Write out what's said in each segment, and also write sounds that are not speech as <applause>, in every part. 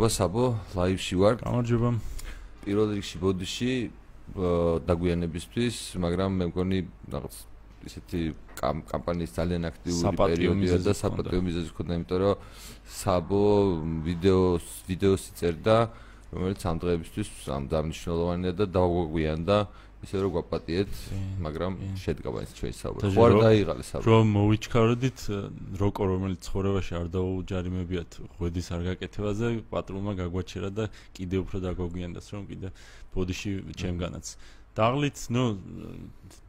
გამარჯობა საბო, ლაივში ვარ. გამარჯობა. პირველ რიგში ბოდიში დაგვიანებისთვის, მაგრამ მე მგონი რაღაც ისეთი კამპანიის ძალიან აქტიური პერიოდია და საპატიო მიზეზი ქონდა, იმიტომ რომ საბო ვიდეოს ვიდეოსი წერდა, რომელიც ამ დღეებისთვის ამ დამნიშნულოვანია და დაგვაგვიანდა ისე რომ გვაპატიეთ, მაგრამ შედგა ის ჩვენი საუბარი. ხო არ დაიღალე საუბარი. რომ მოვიჩქარდით როკო რომელიც ცხოვრებაში არ დაუჯარიმებიათ ღვედის არ გაკეთებაზე, პატრულმა გაგვაჩერა და კიდე უფრო დაგვაგვიანდას რომ კიდე ბოდიში ჩემგანაც. დაღლით, ნუ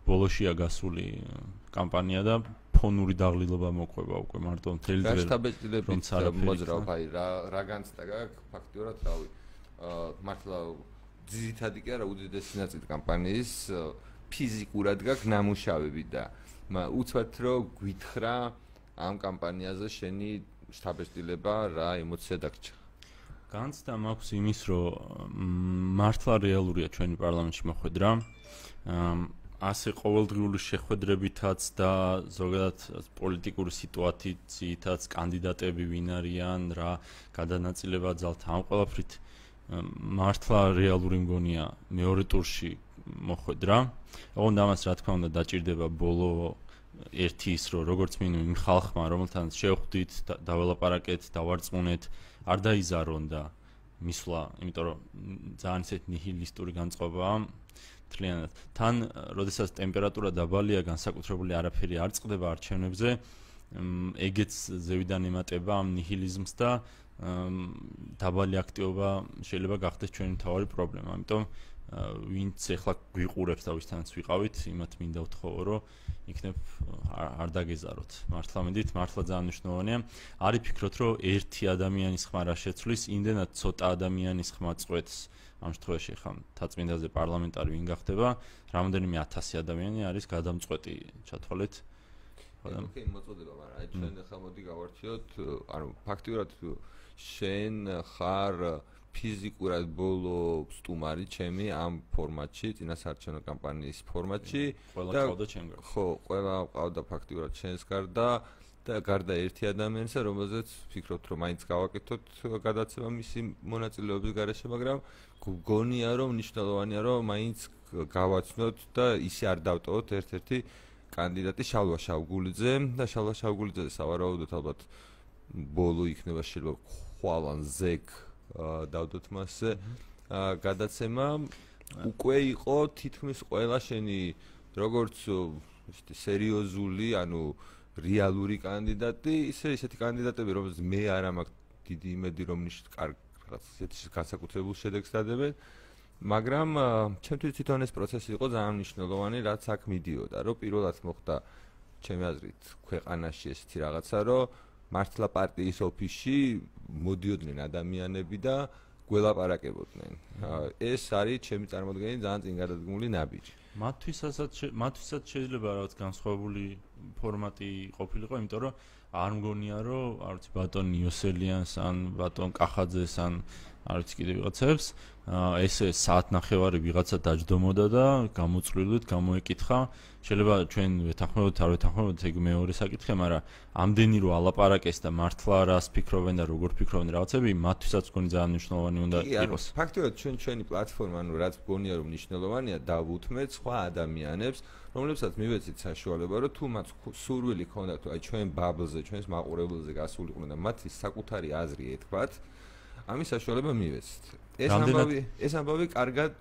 ბოლოშია გასული კამპანია და ფონური დაღლილობა მოყვება უკვე მარტო მთელი დღე. გასტაბეჭდილებით მოძრავ, აი რა რა განცდა გაქვს ფაქტიურად რავი. აა მართლა ძირითადი კი არა უდიდესი ნაწილი კამპანიის ფიზიკურად გაქვს ნამუშავები და უცბად რომ გვითხრა ამ კამპანიაზე შენი შტაბეშტილება რა ემოცია დაგჭა განცდა მაქვს იმის რომ მართლა რეალურია ჩვენი პარლამენტში მოხვედრა. ასე ყოველდღიური შეხვედრებითაც და ზოგადად პოლიტიკური სიტუაციითაც კანდიდატები ვინ არიან რა გადანაწილება ძალთ ამ ყველაფრით მართლა რეალური მგონია მეორე ტურში მოხვედრა. ოღონდ ამას რა თქმა უნდა დაჭirdება ბოლო ერთი ის რომ როგორც მინიმუმ იმ ხალხმა რომელთანაც შევხვდით დაველაპარაკეთ, დავარწმუნეთ, არ დაიზარონ და მისვლა, იმიტომ რომ ძალიან ისეთ ნიჰილისტური განწყობაა. თლიანად. თან, როდესაც ტემპერატურა დაბალია, განსაკუთრებული არაფერი არ წყდება არჩევნებზე, ეგეც ზევიდან ემატება ამ ნიჰილიზმს და დაბალი აქტივობა შეიძლება გახდეს ჩვენი მთავარი პრობლემა. ამიტომ ვინც ახლა გვიყურებს და ვისთანაც ვიყავით, იმათ მინდა ვთხოვო, რომ იქნებ არ დაგეზაროთ. მართლა მედით, მართლა ძალიან მნიშვნელოვანია. არის ფიქრობთ, რომ ერთი ადამიანის ხმა რა შეცვლის, იმდენად ცოტა ადამიანის ხმა წვეთს. ამ შემთხვევაში ხა თაწმინდაზე პარლამენტარი ვინ გახდება, რამოდენიმე 1000 ადამიანი არის გადამწყვეტი, ჩათვალეთ. ოკეი, მოწოდება, მაგრამ აი ჩვენ ახლა მოდი გავარჩიოთ, ანუ ფაქტიურად შენ ხარ ფიზიკურად ბოლო სტუმარი ჩემი ამ ფორმატში, წინასაარჩევნო კამპანიის ფორმატში და ხო, ყველა ყავდა ფაქტიურად შენს გარდა და გარდა ერთი ადამიანისა, რომელზეც ფიქრობთ, რომ მაინც გავაკეთოთ გადაცემა მისი მონაწილეობის გარეშე, მაგრამ გონია, რომ მნიშვნელოვანია, რომ მაინც გავაცნოთ და ისე არ დავტოვოთ ერთ-ერთი კანდიდატი შალვა შავგულიძე. და შალვა შავგულიძე სავარაუდოდ ალბათ ბოლო იქნება შეიძლება ხვალან ზეკ დავდოთ მასზე. გადაცემა უკვე იყო თითქმის ყველა შენი როგორც ისეთი სერიოზული ანუ რეალური კანდიდატი ისე ისეთი კანდიდატები რომელსაც მე არ მაქვს დიდი იმედი რომ ნიშნ კარგ რაღაც ისეთი განსაკუთრებულ შედეგს დადებენ მაგრამ ჩემთვის თვითონ ეს პროცესი იყო ძალიან მნიშვნელოვანი რაც აქ მიდიოდა რომ პირველად მოხდა ჩემი აზრით ქვეყანაში ესეთი რაღაცა რომ მართლა პარტიის ოფისში მოდიოდნენ ადამიანები და გველაპარაკებოდნენ. ეს არის ჩემი წარმოდგენით ძალიან წინ გადადგმული ნაბიჯი. მათთვისაც მათთვისაც შეიძლება რაღაც განსხვავებული ფორმატი ყოფილიყო, იმიტომ რომ არ მგონია რომ არ ვიცი ბატონ იოსელიანს ან ბატონ კახაძეს ან არ ვიცი კიდე ვიღაცებს ესე საათ ნახევარი ვიღაცა დაждდომოდა და გამოწვლილით გამოეკითხა. შეიძლება ჩვენ ვეთანხმებოდეთ არ ვეთანხმებოდეთ ეგ მეორე საკითხია მაგრამ ამდენი რო ალაპარაკეს და მართლა რას ფიქრობენ და როგორ ფიქრობენ რაღაცები მათთვისაც გონი ძალიან მნიშვნელოვანი უნდა იყოს. ფაქტობრივად ჩვენ ჩვენი პლატფორმა ანუ რაც გონია რომ მნიშვნელოვანია დავუთმეთ სხვა ადამიანებს რომლებსაც მივეცით საშუალება რომ თუ მათ სურვილი ქონდათ აი ჩვენ ბაბლზე ჩვენს მაყურებელზე გასულიყვნენ და მათი საკუთარი აზრი ეთქვათ ამის საშუალება მივეცით. ეს ამბავი ეს ამბავი კარგად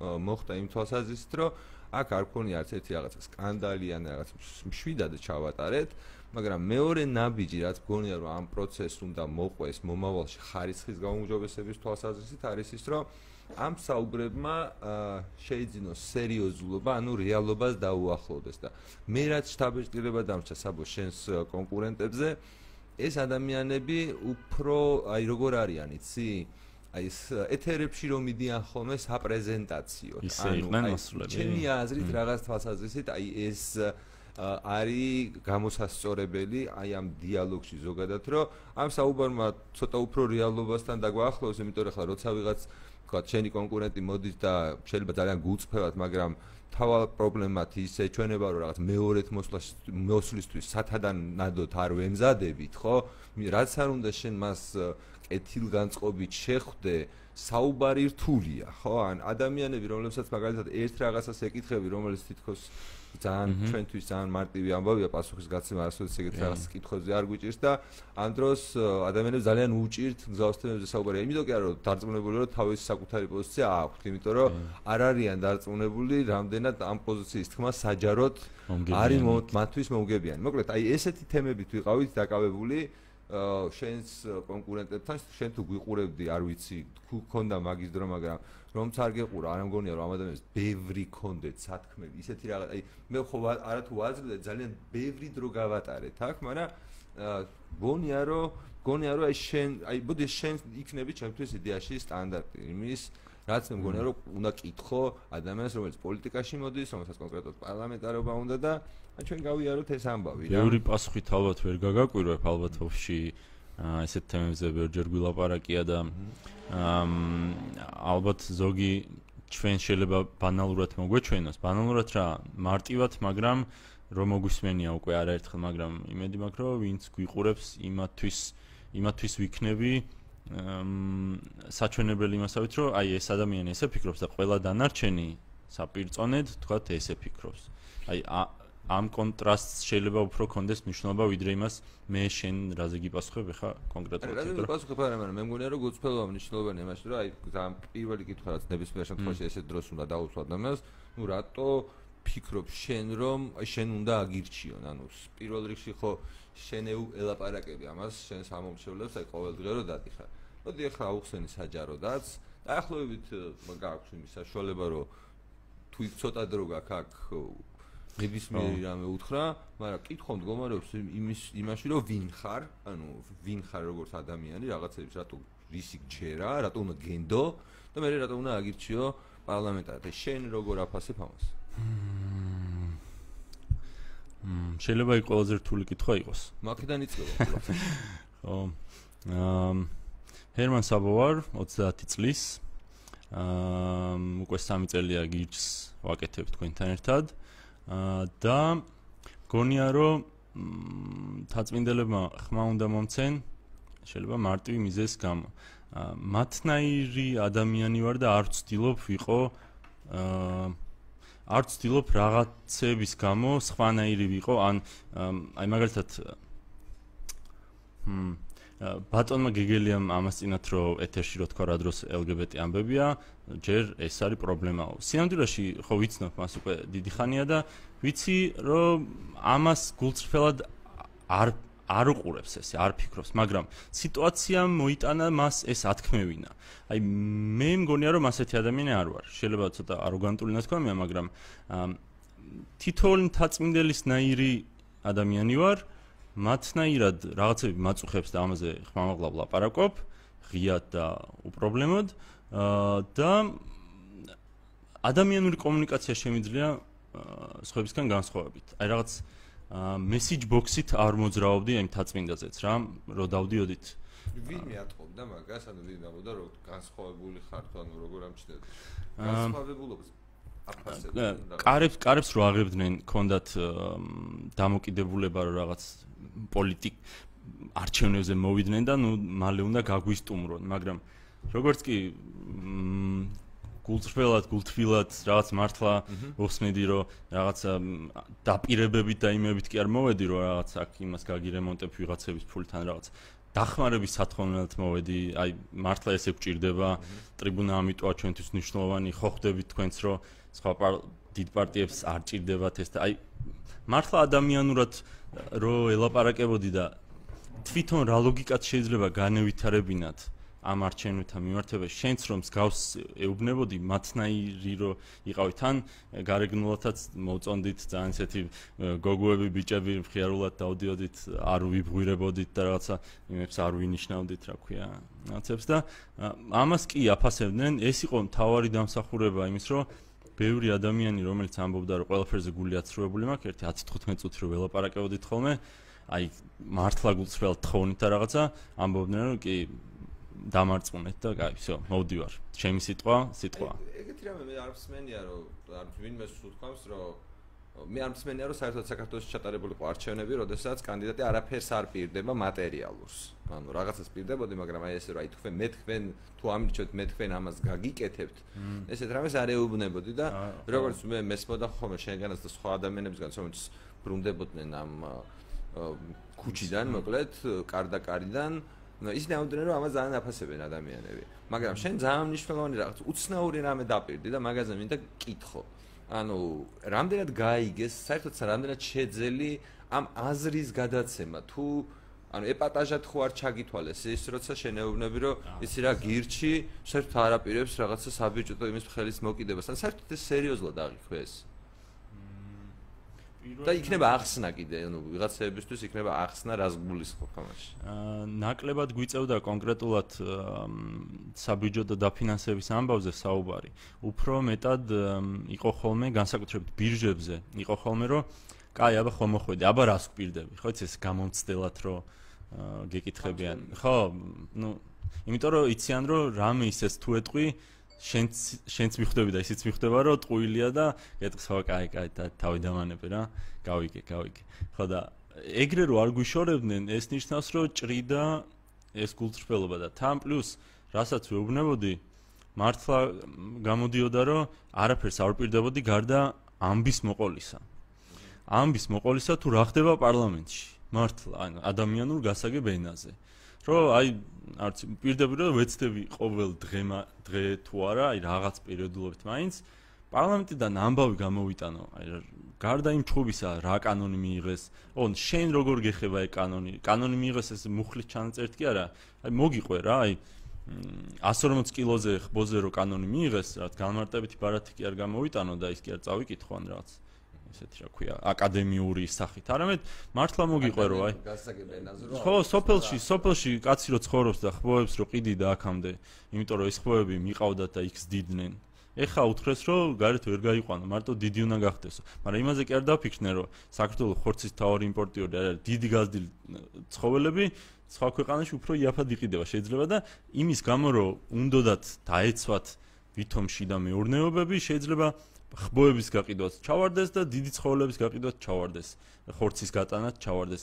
მოხდა იმ თვალსაზრისით რომ აქ არ ქონია არც ერთი რაღაცა სკანდალი ან რაღაც მშვიდად ჩავატარეთ მაგრამ მეორე ნაბიჯი რაც გონია რომ ამ პროცესს უნდა მოყვეს მომავალში ხარისხის გაუმჯობესების თვალსაზრისით არის ის რომ ამ საუბრებმა შეიძინოს სერიოზულობა, ანუ რეალობას დაუახლოვდეს და მე რაც შტაბეჭდილება დამრჩა საბო შენს კონკურენტებზე, ეს ადამიანები უფრო აი როგორ არიან, იცი? აი ეს ეთერებში რომ მიდიან ხოლმე საპრეზენტაციო, ანუ ჩემი აზრით რაღაც თვალსაზრისით აი ეს არის გამოსასწორებელი აი ამ დიალოგში ზოგადად რომ ამ საუბარმა ცოტა უფრო რეალობასთან დაგვაახლოს, იმიტომ რომ ხა როცა ვიღაც თქვა ჩვენი კონკურენტი მოდის და შეიძლება ძალიან გუწფევად, მაგრამ თავალ პრობლემათ ისე ჩვენება რომ რაღაც მეორეთ მოსვლას მოსვლისთვის სათადან ნადოთ არ ვემზადებით, ხო? რაც არ უნდა შენ მას კეთილგანწყობით შეხვდე საუბარი რთულია, ხო? ან ადამიანები, რომლებსაც მაგალითად ერთ რაღაცას ეკითხები, რომელიც თითქოს ძალიან ჩვენთვის ძალიან მარტივი ამბავია პასუხის გაცემა ასოც ეგეთ რაღაც კითხვებზე არ გვიჭირს და ამ დროს ადამიანებს ძალიან უჭირთ გზაოსთენებზე საუბარი. იმიტომ კი არა რომ დარწმუნებული რომ თავისი საკუთარი პოზიცია აქვს, იმიტომ რომ არ არიან დარწმუნებული რამდენად ამ პოზიციის თქმა საჯაროდ არის მათთვის მომგებიანი. მოკლედ, აი ესეთი თემებით ვიყავით დაკავებული შენს კონკურენტებთან შენ თუ გვიყურებდი არ ვიცი თუ ქონდა მაგის დრო მაგრამ რომ არ გეყურა არ მგონია რომ ამ ადამიანს ბევრი კონდეთ სათქმები ისეთი რაღაც აი მე ხო არა თუ ვაძლევ ძალიან ბევრი დრო გავატარეთ აქ მაგრამ გონია რომ გონია რომ აი შენ აი ბოდი შენ იქნები ჩემთვის იდეაში სტანდარტი იმის რაც მე მგონია რომ უნდა კითხო ადამიანს რომელიც პოლიტიკაში მოდის რომელსაც კონკრეტულად პარლამენტარობა უნდა და ჩვენ გავიაროთ ეს ამბავი რა. ბევრი პასუხით ალბათ ვერ გაგაკვირვებ ალბათ ოფში ესეთ თემებზე ვერჯერ გვილაპარაკია და ალბათ ზოგი ჩვენ შეიძლება ბანალურად მოგვეჩვენოს, ბანალურად რა, მარტივად, მაგრამ რომ მოგვისმენია უკვე არაერთხელ, მაგრამ იმედი მაქვს, რომ ვინც გვიყურებს იმათვის იმათვის ვიქნები საჩვენებელი იმასავით, რომ აი ეს ადამიანი ესე ფიქრობს და ყველა დანარჩენი საპირწონედ თქვათ ესე ფიქრობს. აი ამ კონტრასტს შეიძლება უფრო კონდეს მნიშვნელობა ვიდრე იმას მე შენ რაზე გიპასუხებ? ხა კონკრეტულად რაზე გიპასუხებ? არა მაგრამ მე მგონია რომ გუწფელობა მნიშვნელოვანია იმაში რომ აი ძალიან პირველი კითხვა რაც ნებისმიერ შემთხვევაში ესეთ დროს უნდა დაუსვა ადამიანს ნუ რატო ფიქრობ შენ რომ შენ უნდა აგირჩიონ? ანუ პირველ რიგში ხო შენ ელაპარაკები ამას შენ სამომრჩევლებს აი ყოველდღე რომ დადიხარ. მოდი ახლა აუხსენი საჯაროდაც. დაახლოებით გააქვს იმის საშუალება რომ თუ იქ ცოტა დრო გაქვს აქ ნებისმიერი რამე უთხრა, მაგრამ კითხო მდგომარეობს იმის იმაში, რომ ვინ ხარ, ანუ ვინ ხარ როგორც ადამიანი, რაღაცების რატო რისი გჯერა, რატო უნდა გენდო და მე რატო უნდა აგირჩიო პარლამენტად. შენ როგორ აფასებ ამას? მმ შეიძლება იყოს ყველაზე რთული კითხვა იყოს. მაქედან იწყება. <laughs> ხო. აა ჰერმან საბოვარ 30 წლის აა უკვე 3 წელია გიჩს ვაკეთებ თქვენთან ერთად. და გონია რომ თაწმინდებმა ხმა უნდა მომცენ შეიძლება მარტივი მიზეს გამო. მათნაირი ადამიანი ვარ და არ ვცდილობ ვიყო არ ვცდილობ რაღაცების გამო სხვანაირი ვიყო. ან აი მაგალითად მ ბატონმა გეგელიამ ამას წინათ რომ ეთერში რო თქვა რა დროს LGBT ამბებია, ჯერ ეს არის პრობლემაო. სიამდვილეში ხო ვიცნობ მას უკვე დიდი ხანია და ვიცი რომ ამას გულწრფელად არ არ უყურებს ეს, არ ფიქრობს, მაგრამ სიტუაცია მოიტანა მას ეს ათქმევინა. აი მე მგონია რომ ასეთი ადამიანი არ ვარ. შეიძლება ცოტა აროგანტული ნათქვამია, მაგრამ თითოეული თაწმინდელის ნაირი ადამიანი ვარ. მათნაირად რაღაცები მაწუხებს და ამაზე ხმამაღლა ვლაპარაკობ ღიად და უპრობლემოდ და ადამიანური კომუნიკაცია შემიძლია სხვებისგან განსხვავებით. აი რაღაც მესიჯ ბოქსით არ მოძრაობდი ამ თაწმინდაზეც რა, რო დავდიოდით. ვინ მეატყობდა მაგას, ანუ ვინ ამბობდა რომ განსხვავებული ხარ თუ ანუ როგორ ამჩნევდი? განსხვავებულობას კარებს კარებს რო აღებდნენ კონდათ დამოკიდებულება რომ რაღაც პოლიტიკ არჩევნებზე მოვიდნენ და ნუ მალე უნდა გაგვისტუმრონ მაგრამ როგორც კი გულწრფელად გულთბილად რაღაც მართლა ვხსნიდი რომ რაღაც დაპირებებით და იმებით კი არ მოვედი რომ რაღაც აქ იმას გაგირემონტებ ვიღაცების ფულთან რაღაც დახმარების სათხოვნელად მოვედი. აი მართლა ესე გჭირდება ტრიბუნა ამიტოა ჩვენთვის მნიშვნელოვანი ხო ხვდებით თქვენც რომ სხვა დიდ პარტიებს არ ჭირდებათ ეს და აი მართლა ადამიანურად რო ელაპარაკებოდი და თვითონ რა ლოგიკაც შეიძლება განევითარებინათ ამ არჩევნებთან მიმართებაში შენც რომ მსგავს ეუბნებოდი მათნაირი რო იყავი თან გარეგნულათაც მოწონდით ძალიან ესეთი გოგოები ბიჭები მხიარულად დავდიოდით არ ვიბღვირებოდით და რაღაცა იმებს არ ვინიშნავდით რა ქვია რაღაცებს და ამას კი აფასებდნენ. ეს იყო მთავარი დამსახურება იმის რომ ბევრი ადამიანი რომელიც ამბობდა რომ ყველაფერზე გული აცრუებული მაქვს ერთი 10-15 წუთი რომ ველაპარაკებოდით ხოლმე აი მართლა გულწრფელ თხოვნით და რაღაცა ამბობდნენ რომ კი დამარწმუნეთ და აი всё მოვდივარ ჩემი სიტყვა სიტყვა ეგეთი რამე მე არ მსმენია რომ არ ვინმე სულ თქვავს რომ მე არ მსმენია რომ საერთოდ საქართველოს ჩატარებული ყო არჩევნები, როდესაც კანდიდატი არაფერს არ პირდება მატერიალურს. ანუ რაღაცას პირდებოდი, მაგრამ აი ესე რომ აი თქვენ მე თქვენ თუ ამირჩევთ მე თქვენ ამას გაგიკეთებთ. ესეთ რამეს არ ეუბნებოდი და როგორც მე მესმოდა ხოლმე შენგანაც და სხვა ადამიანებისგან, რომელიც ბრუნდებოდნენ ამ ქუჩიდან, მოკლედ, კარდაკარიდან. ისინი ამბობდნენ რომ ამას ძალიან აფასებენ ადამიანები. მაგრამ შენ ძალიან მნიშვნელოვანი რაღაც უცნაური რამე დაპირდი და მაგაზე მინდა კითხო ანუ რამდენად გაიგეს, საერთოდ რამდენად შეძელი ამ აზრის გადაცემა? თუ ანუ ეპატაჟად ხო არ ჩაგითვალეს ის როცა შენეუბნები რომ ისი რა გირჩი საერთოდ არ აპირებს რაღაცა საბიუჯეტო იმის ხელის მოკიდებას. ან საერთოდ ეს სერიოზულად აღიქვეს და იქნება ახსნა კიდე, ანუ ვიღაცებისთვის იქნება ახსნა რას გულისხმობ ამაში. აა ნაკლებად გვიწევდა კონკრეტულად საბიუჯეტო დაფინანსების ამბავზე საუბარი. უფრო მეტად იყო ხოლმე განსაკუთრებით ბირჟებზე, იყო ხოლმე რომ კაი, აბა ხომ მოხვედი, აბა რას გვპირდები? ხო იცი ეს გამომცდელად რომ გეკითხებიან. ხო, ну, იმიტომ რომ იციან რომ რამე ისეს თუ ეტყვი შენც შენც მიხვდები და ისიც მიხვდება რომ ტყუილია და ეტყს ხო კაი კაი და თავი დამანები რა. გავიგე გავიგე. ხო და ეგრე რო არ გვიშორებდნენ ეს ნიშნავს რომ ჭრიდა ეს კულტურფელობა და თან პლუს რასაც ვეუბნებოდი მართლა გამოდიოდა რომ არაფერს არ პირდებოდი გარდა ამბის მოყოლისა. ამბის მოყოლისა თუ რა ხდება პარლამენტში? მართლა ანუ ადამიანურ გასაგებ ენაზე რომ აი არც პირდები რომ ვეცდები ყოველ დღემა დღე თუ არა აი რაღაც პერიოდულობით მაინც პარლამენტიდან ამბავი გამოვიტანო. აი გარდა იმ ჩხუბისა რა კანონი მიიღეს. ონ შენ როგორ გეხება ეგ კანონი? კანონი მიიღეს ეს მუხლის ჩანაწერი კი არა? აი მოგიყვე რა აი 140 კილოზე ხბოზე რო კანონი მიიღეს რა განმარტებითი ბარათი კი არ გამოვიტანო და ის კი არ წავიკითხო ან რაღაც ესეთი რა ქვია აკადემიური სახით. არამედ მართლა მოგიყვე რომ აი. ხო სოფელში სოფელში კაცი რო ცხოვრობს და ხბოებს რო ყიდი და აქამდე იმიტომ რომ ეს ხბოები მიყავდათ და იქს დიდნენ ეხა უთხრეს რომ გარეთ ვერ გაიყვანო მარტო დიდი უნდა გახდესო მაგრამ იმაზე კი არ დაფიქრდნენ რომ საქართველოს ხორცის თავი იმპორტიორი არის დიდი გაზდილი ცხოველები სხვა ქვეყანაში უფრო იაფად იყიდება შეიძლება და იმის გამო რომ უნდათ დაეცვათ ვითომში და მეურნეობები შეიძლება ხბოების გაყიდვაც ჩავარდეს და დიდი ცხოველების გაყიდვაც ჩავარდეს. ხორცის გატანაც ჩავარდეს.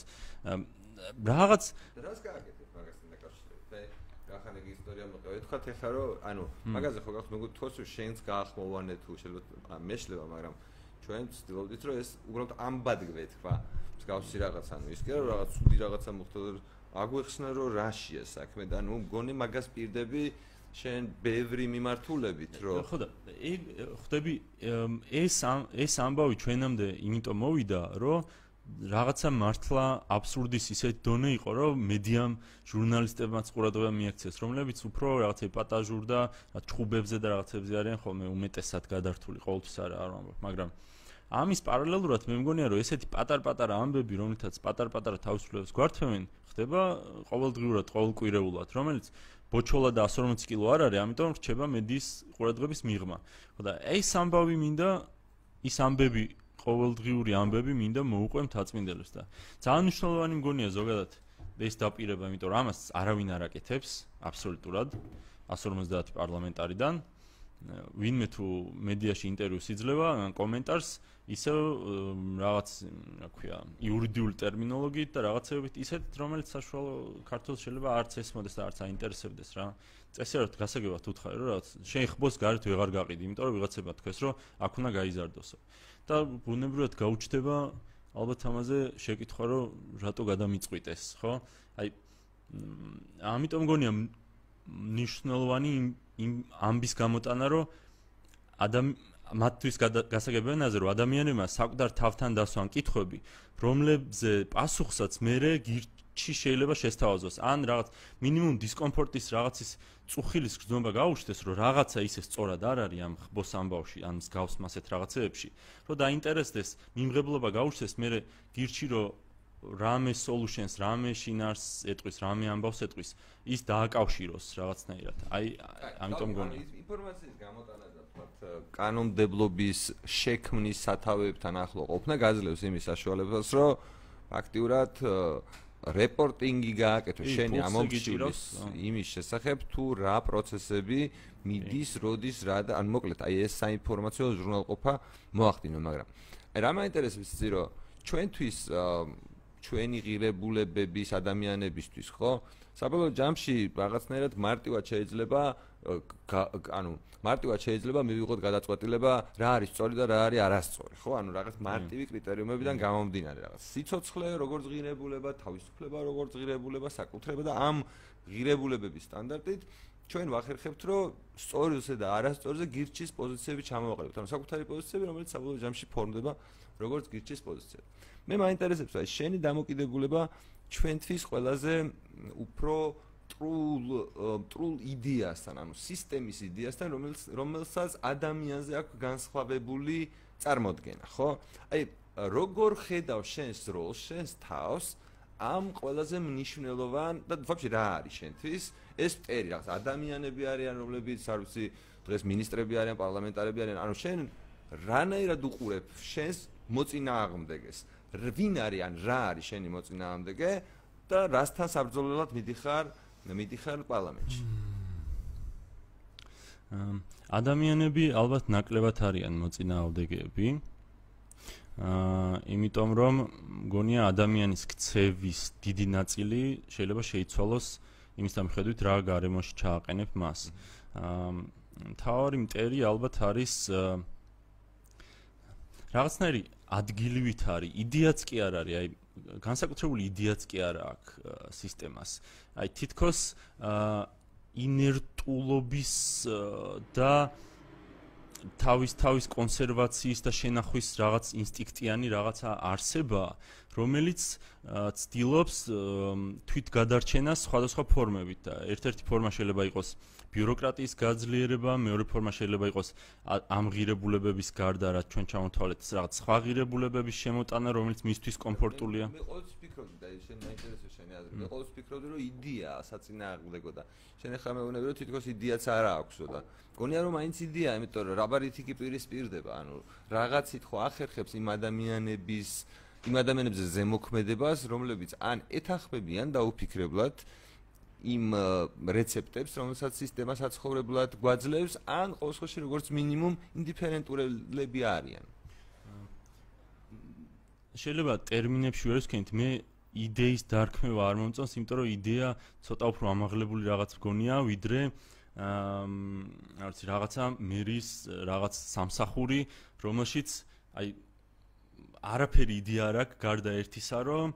რაღაც რას გააკეთებ მაგასთან დაკავშირებით? მე გახანეკი ისტორია მოყვა. თქვათ ეხლა რომ ანუ მაგაზე ხო გახსოვთ მოგო თორს შენს გაახმოვანე თუ შეიძლება მეშლება მაგრამ ჩვენ ვცდილობდით რომ ეს უბრალოდ ამბად გვეთქვა მსგავსი რაღაც ანუ ის კი რომ რაღაც ცუდი რაღაცა მოხდა აგვეხსნა რომ რაშია საქმე და ნუ მგონი მაგას პირდები შენ ბევრი მიმართულებით რომ ხო და ხვდები ეს ეს ამბავი ჩვენამდე იმიტომ მოვიდა რომ რაღაცა მართლა აბსურდის ისეთ დონე იყო რომ მედიამ ჟურნალისტებმაც ყურადღება მიაქცეს რომლებიც უფრო რაღაცა პატაჟურ და ჩხუბებზე და რაღაცებზე არიან ხოლმე უმეტესად გადართული ყოველთვის არ არ ამბობ მაგრამ ამის პარალელურად მე მგონია რომ ესეთი პატარ-პატარა ამბები რომლითაც პატარ-პატარა თავისუფლებას გვართმევენ ხდება ყოველდღიურად ყოველკვირეულად რომელიც ბოჩოლა და 140 კილო არ არის, ამიტომ რჩება მედიის ყურადღების მიღმა. ხო და ეს ამბავი მინდა ის ამბები ყოველდღიური ამბები მინდა მოუყვე მთაწმინდელებს და ძალიან მნიშვნელოვანი მგონია ზოგადად ეს დაპირება, იმიტომ რომ ამას არავინ არ აკეთებს აბსოლუტურად 150 პარლამენტარიდან. ვინმე თუ მედიაში ინტერვიუს იძლევა, კომენტარს ისე რაღაც, რა ქვია, იურიდიული ტერმინოლოგიით და რაღაცეებით ისეთ, რომელიც საშუალო ქართულს შეიძლება არც ესმოდეს და არც აინტერესებდეს რა. წესიერ გასაგებად უთხარი რომ რაღაც შენ ხბოს გარეთ ვეღარ გაყიდი, იმიტომ რომ ვიღაცება თქვეს რომ აქ უნდა გაიზარდოსო. და ბუნებრივად გაუჩნდება ალბათ ამაზე შეკითხვა რომ რატო გადამიწყვიტეს, ხო? აი ამიტომ მგონია ნიშნულოვანი იმ ამბის გამოტანა რომ ადამ მათთვის გასაგებიანაზე რომ ადამიანებმა საკვდარ თავთან დასვან კითხვები რომლებზე პასუხსაც მეરે გირჩი შეიძლება შესთავაზოს. ან რაღაც მინიმუმ დისკომფორტის რაღაცის წუხილის გზნობა გაუჩნდეს რომ რაღაცა ისე სწორად არ არის ამ ხბოს ამბავში ან მსგავს მასეთ რაღაცეებში რომ დაინტერესდეს მიმღებლობა გაუჩნდეს მეરે გირჩი რომ რამე solutions, რამე შინარს ეტყვის, რამე ამბავს ეტყვის, ის დააკავშიროს რაღაცნაირად. აი, ამიტომ გონი. ინფორმაციის გამოტანა და თქვათ კანონმდებლობის შექმნის სათავეებთან ახლო ყოფნა გაძლევს იმის საშუალებას, რომ ფაქტიურად რეპორტინგი გააკეთო შენი ამომრჩივის იმის შესახებ თუ რა პროცესები მიდის, როდის რა და ან მოკლედ აი ეს საინფორმაციო ჟურნალყოფა მოახდინო, მაგრამ აი რა მაინტერესებს იცი რომ ჩვენთვის ჩვენი ღირებულებების ადამიანებისთვის ხო? საბოლოო ჯამში რაღაცნაირად მარტივად შეიძლება ანუ მარტივად შეიძლება მივიღოთ გადაწყვეტილება რა არის სწორი და რა არის არასწორი, ხო? ანუ რაღაც მარტივი კრიტერიუმებიდან გამომდინარე რაღაც. სიცოცხლე როგორც ღირებულება, თავისუფლება როგორც ღირებულება, საკუთრება და ამ ღირებულებების სტანდარტით ჩვენ ვახერხებთ, რომ სწორიზე და არასწორზე გირჩის პოზიციები ჩამოვაყენოთ. ანუ საკუთარი პოზიციები, რომელიც საბოლოო ჯამში ფორმდება როგორც გირჩის პოზიცია. მე მაინტერესებს აი შენი დამოკიდებულება ჩვენთვის ყველაზე უფრო ტრულ ტრულ იდეასთან, ანუ სისტემის იდეასთან, რომელიც რომელსაც ადამიანზე აქვს განსხვავებული წარმოქმნა, ხო? აი როგორ ხედავ შენს როლს, შენს თავს ამ ყველაზე მნიშვნელოვან და ვაფშე რა არის შენთვის ეს პერი რაღაც ადამიანები არიან რომლებიც არ ვიცი დღეს ministrები არიან პარლამენტარები არიან ანუ შენ რანაირად უყურებ შენს მოწინააღმდეგეს ვინ არის ან რა არის შენი მოწინააღმდეგე და რასთან საბრძოლველად მიდიხარ მიდიხარ პარლამენტში? ადამიანები ალბათ ნაკლებად არიან მოწინააღმდეგეები. აა იმიტომ რომ მგონია ადამიანის ქცევის დიდი ნაწილი შეიძლება შეიცვალოს იმის დამხედვით რა გარემოში ჩააყენებ მას. აა თავი მტერი ალბათ არის რაღაცნაირი ადგილივით არის, იდეაც კი არ არის, აი განსაკუთრებული იდეაც კი არ აქვს სისტემას. აი თითქოს აა ინერტულობის და აა თავის თავის კონსერვაციის და შენახვის რაღაც ინსტინქტიანი რაღაცა არსება, რომელიც ცდილობს თვით გადარჩენას სხვადასხვა ფორმებით და ერთ-ერთი ფორმა შეიძლება იყოს ბიუროკრატიის გაძლიერება, მეორე ფორმა შეიძლება იყოს ამღირებულებების გარდა, რაც ჩვენ ჩამოთვალეთ, რაღაც სხვა ღირებულებების შემოტანა, რომელიც მისთვის კომფორტულია. მე ყოველთვის ვფიქრობდი და შენ მაინტერესებს შენი აზრი. მე ყოველთვის ვფიქრობდი, რომ იდეა საწინააღმდეგო და შენ ახლა მეუბნები, რომ თითქოს იდეაც არ აქვსო და გონია რომ მაინც იდეა, იმიტომ რომ რაბარითი კი პირისპირდება, ანუ რაღაცით ხო ახერხებს იმ ადამიანების იმ ადამიანებზე ზემოქმედებას, რომლებიც ან ეთახმებიან და უფიქრებლად იმ რეცეპტებს, რომელსაც სისტემა საცხოვრებლად გვაძლევს, ან ყოველ შემთხვევაში როგორც მინიმუმ ინდიფერენტურები არიან. შეიძლება ტერმინებში ვერ ვსქენით, მე იდეის დარქმევა არ მომწონს, იმიტომ რომ იდეა ცოტა უფრო ამაღლებული რაღაც გონია, ვიდრე აა არ ვიცი, რაღაცა მერის რაღაც სამსახური, რომელშიც აი არაფერი იდეა არ აქვს გარდა ერთისა, რომ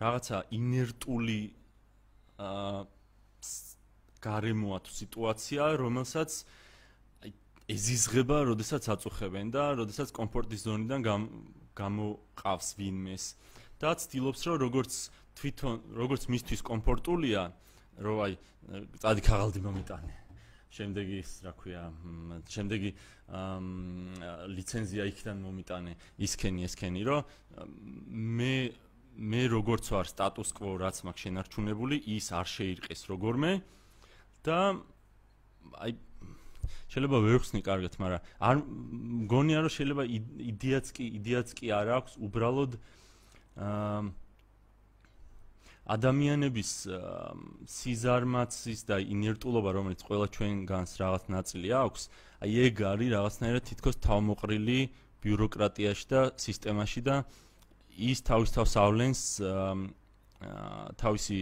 რაღაცა ინერტული აა გარემოა თუ სიტუაცია, რომელსაც აი ეზიზღება, როდესაც აწუხებენ და როდესაც კომფორტის ზონიდან გამოყავს ვინმეს და ცდილობს, რომ როგორც თვითონ, როგორც მისთვის კომფორტულია, რომ აი წადი ქაღალდი მომიტანე. შემდეგი ის რა ქვია, შემდეგი ლიცენზია იქიდან მომიტანე, ისქენი, ესქენი, რომ მე მე როგორც ვარ სტატუს კვო რაც მაქვს შენარჩუნებული, ის არ შეირყეს როგორმე და აი შეიძლება ვერ ხსნი კარგად, მაგრამ არ მგონია რომ შეიძლება იდეაც კი იდეაც კი არ აქვს, უბრალოდ აა ადამიანების სიზარმაცის და ინერტულობა, რომელიც ყველა ჩვენგანს რაღაც ნაწილი აქვს, აი ეგ არის რაღაცნაირად თითქოს თავმოყრილი ბიუროკრატიაში და სისტემაში და ის თავის თავს ავლენს თავისი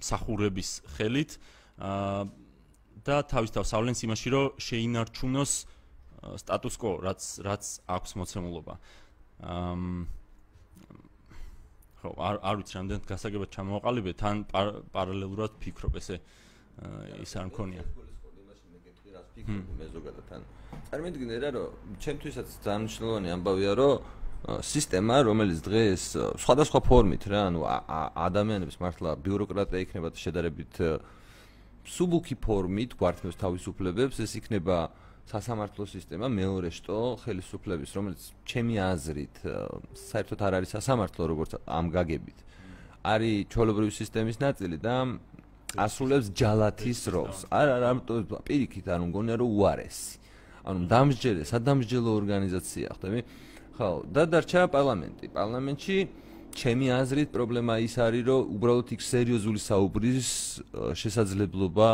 მსახურების ხელით და თავის თავს ავლენს იმაში, რომ შეინარჩუნოს სტატუს კვო, რაც რაც აქვს მოცემულობა. აა ხო არ არ ვიცი რამდენად გასაგებად ჩამოვაყალიბე თან პარალელურად ფიქრობ ესე ის არ მქონია. მე ზოგადად თან წარმოვიდგინე რა რომ ჩემთვისაც ძალიან მნიშვნელოვანი ამბავია რომ სისტემა რომელიც დღეს სხვადასხვა ფორმით რა ანუ ადამიანების მართლა ბიუროკრატია იქნება შედარებით სუბუქი ფორმით გვართმევს თავისუფლებებს ეს იქნება სასამართლო სისტემა მეორე შტო ხელისუფლების რომელიც ჩემი აზრით საერთოდ არ არის სასამართლო როგორც ამ გაგებით. არის ჩოლობრივი სისტემის ნაწილი და ასრულებს ჯალათის როლს. არ არ ამიტომ პირიქით არ მგონია რომ უარესი ანუ დამსჯელე სადამსჯელო ორგანიზაცია ხდები? ხო. და დარჩა პარლამენტი. პარლამენტში ჩემი აზრით პრობლემა ის არის, რომ უბრალოდ იქ სერიოზული საუბრის შესაძლებლობა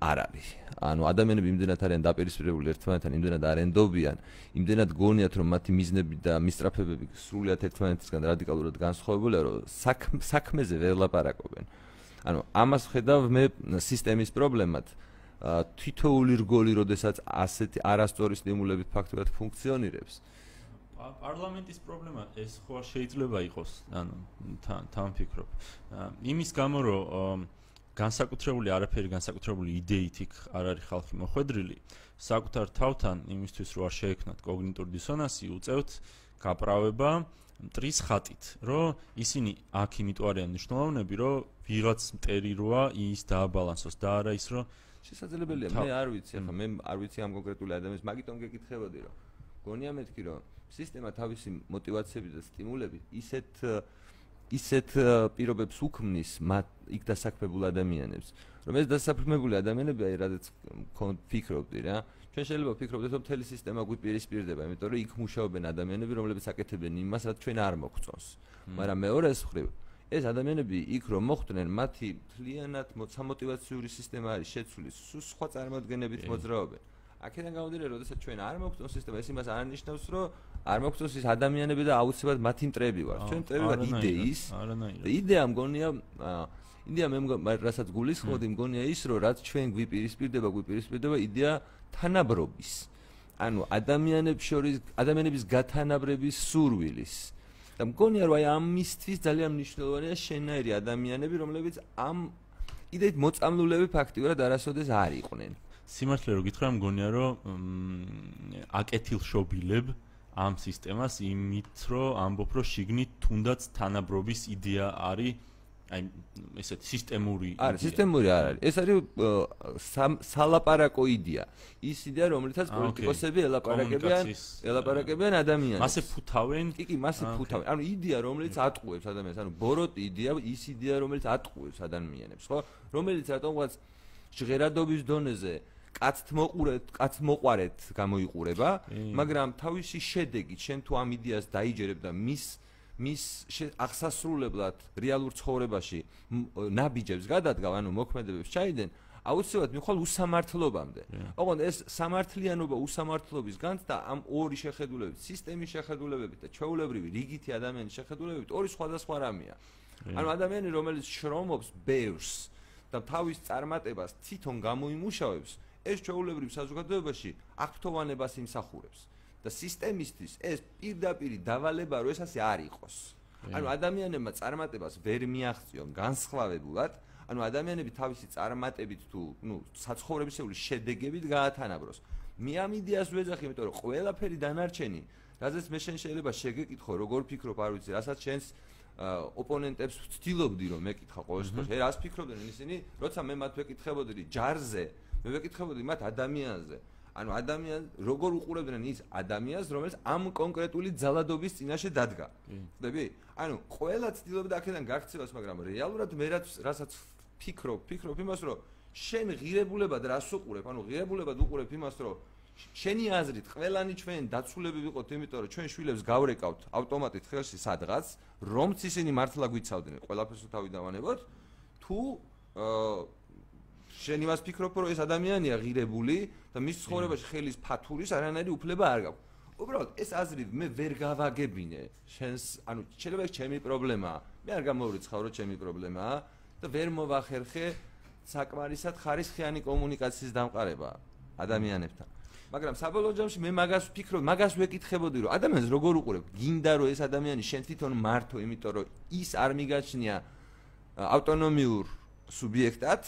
არ არის. ანუ ადამიანები იმდენად არიან დაპირისპირებული ერთმანეთთან, იმდენად არენდობიან, იმდენად გონიათ, რომ მათი მიზნები და მისწრაფებები სრულიად ერთმანეთისგან რადიკალურად განსხვავებულია, რომ საქმეზე ვერ ლაპარაკობენ. ანუ ამას ხედავ მე სისტემის პრობლემად თითოეული რგოლი, როდესაც ასეთი არასწორი სტიმულებით ფაქტურად ფუნქციონირებს. პარლამენტის პრობლემა ეს ხო შეიძლება იყოს, ანუ თან თან ფიქრობ. იმის გამო რომ განსაკუთრებული არაფერი განსაკუთრებული იდეით იქ არ არის ხალხი მოხვედრილი, საკუთარ თავთან იმისთვის რომ არ შეექმნათ კოგნიტური დისონანსი, უწევთ გაправება მტრის ხატით, რომ ისინი აქ იმიტომ არიან მნიშვნელოვნები, რომ ვიღაც მტერი როა ის დააბალანსოს და არა ის რომ შესაძლებელია, მე არ ვიცი, ახლა მე არ ვიცი ამ კონკრეტული ადამიანის, მაგიტომ გეკითხებოდი რომ გონია მეთქი რომ სისტემა თავისი мотиваციები და სტიმულები ისეთ ისეთ პირობებს უქმნის მათ იქ დასაქმებულ ადამიანებს. რომ ეს დასაქმებული ადამიანები აი რადგან ფიქრობდი რა ჩვენ შეიძლება ვფიქრობდეთ რომ მთელი სისტემა გვიპირისპირდება იმიტომ რომ იქ მუშაობენ ადამიანები რომლებიც აკეთებენ იმას რაც ჩვენ არ მოგწონს მაგრამ მეორე ეს ხრივ ეს ადამიანები იქ რომ მოხვდნენ, მათი მთლიანად სამოტივაციური სისტემა არის შეცვლის, სულ სხვა წარმოადგენებით მოძრაობენ. აქედან გამომდინარე როდესაც ჩვენ არ მოგწონს სისტემა ეს იმას არნიშნავს რომ არ მოგწონს ის ადამიანები და აუცილებლად მათი მტრები ვარ. ჩვენ მტრები ვარ იდეის იდეა მგონია იდეა მე რასაც გულისხმობდი მგონია ის რომ რაც ჩვენ გვიპირისპირდება გვიპირისპირდება იდეა თანაბრობის. ანუ ადამიანებს შორის ადამიანების გათანაბრების სურვილის. და მგონია რომ აი ამისთვის ძალიან მნიშვნელოვანია შენაირი ადამიანები, რომლებიც ამ იდეით მოწამლულები ფაქტიურად არასოდეს არ იყვნენ. სიმართლე რომ გითხრა, მგონია რომ აკეთილშობილებ ამ სისტემას იმით, რომ ამბობ, რომ შიგნით თუნდაც თანაბრობის იდეა არის აი ესეთი სისტემური არის სისტემური არ არის. ეს არის სალაპარაკო იდეა. ის იდეა რომლითაც პოლიტიკოსები ელაპარაკებიან ელაპარაკებიან ადამიანებს. მასე ფუთავენ. კი კი მასე ფუთავენ. ანუ იდეა რომელიც ატყუებს ადამიანს. ანუ ბოროტი იდეა ის იდეა რომელიც ატყუებს ადამიანებს ხო? რომელიც რატომღაც ჟღერადობის დონეზე კაცთ მოყურეთ კაცთ მოყარეთ გამოიყურება მაგრამ თავისი შედეგი შენ თუ ამ იდეას დაიჯერებ და მის მის აღსასრულებლად რეალურ ცხოვრებაში ნაბიჯებს გადადგავ, ანუ მოქმედებებს ჩაიდენ, აუცილებლად მიხვალ უსამართლობამდე. ოღონდ ეს სამართლიანობა უსამართლობის განცდა ამ ორი შეხედულებით, სისტემის შეხედულებებით და ჩვეულებრივი რიგითი ადამიანის შეხედულებებით ორი სხვადასხვა რამეა. ანუ ადამიანი, რომელიც შრომობს ბევრს და თავის წარმატებას თვითონ გამოიმუშავებს, ეს ჩვეულებრივ საზოგადოებაში აქტოვანებას იმსახურებს. და სისტემისთვის ეს პირდაპირ დავალება რო ეს ასე არ იყოს. ანუ ადამიანებმა წარმატებას ვერ მიაღწიონ განსხვავებულად, ანუ ადამიანები თავისი წარმატებით თუ ნუ საცხოვრებისეული შედეგებით გაათანაბროს. მე ამ იდეას ვეძახი, იმიტომ რომ ყველაფერი დანარჩენი, რადგან მე შენ შეიძლება შეგეკითხო, როგორ ფიქრობ, არ ვიცი, რასაც შენს ოპონენტებს ვცდილობდი რომ მეკითხა ყოველ შემთხვევაში, რას ფიქრობდნენ ისინი, როცა მე მათ ვეკითხებოდი ჯარზე, მე ვეკითხებოდი მათ ადამიანზე. ანუ ადამიან როგორ უყურებდნენ ის ადამიანს რომელიც ამ კონკრეტული ძალადობის წინაშე დადგა. ხდები? ანუ ყველა ცდილობდა აქედან გაქცევას მაგრამ რეალურად მე რასაც ფიქრობ ფიქრობ იმას რომ შენ ღირებულებად რას უყურებ? ანუ ღირებულებად უყურებ იმას რომ შენი აზრით ყველანი ჩვენ დაცულები ვიყოთ იმიტომ რომ ჩვენ შვილებს გავრეკავთ ავტომატით ხელში სადღაც რომც ისინი მართლა გვიცავდნენ. ყველაფერს თავი დავანებოთ. თუ აა შენ იმას ფიქრობ რომ ეს ადამიანია ღირებული და მის ცხოვრებაში ხელის ფათურის არანაირი უფლება არ გაქვს. უბრალოდ ეს აზრი მე ვერ გავაგებინე შენს ანუ შეიძლება ჩემი პრობლემაა. მე არ გამოვრიცხავ რომ ჩემი პრობლემაა და ვერ მოვახერხე საკმარისად ხარისხიანი კომუნიკაციის დამყარება ადამიანებთან. მაგრამ საბოლოო ჯამში მე მაგას ვფიქრობ, მაგას ვეკითხებოდი რომ ადამიანს როგორ უყურებ? გინდა რომ ეს ადამიანი შენ თვითონ მართო, იმიტომ რომ ის არ მიგაჩნია ავტონომიურ სუბიექტად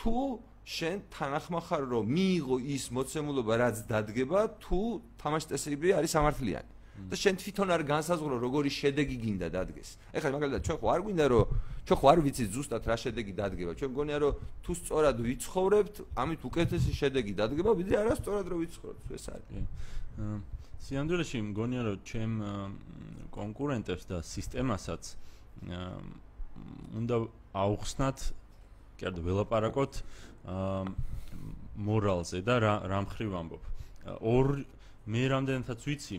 თუ შენ თანახმახარ რომ მიიღო ის მოცემულობა რაც დადგება თუ თამაში წესრიგები არის სამართლიანი. და შენ თვითონ არ განსაზღვრო როგორი შედეგი გინდა დადგეს. ეხლა მაგალითად ჩვენ ხო არ გვინდა რომ ჩვენ ხო არ ვიცით ზუსტად რა შედეგი დადგება. ჩვენ მგონია რომ თუ სწორად ვიცხოვრებთ ამით უკეთესი შედეგი დადგება ვიდრე არასწორად რომ ვიცხოვრობთ ეს არის. სიანდრეში მგონია რომ ჩემ კონკურენტებს და სისტემასაც უნდა აუხსნათ კერძო ველაპარაკოთ მორალზე და რა რა მხრივ ამბობ. ორ მე რამდენადაც ვიცი,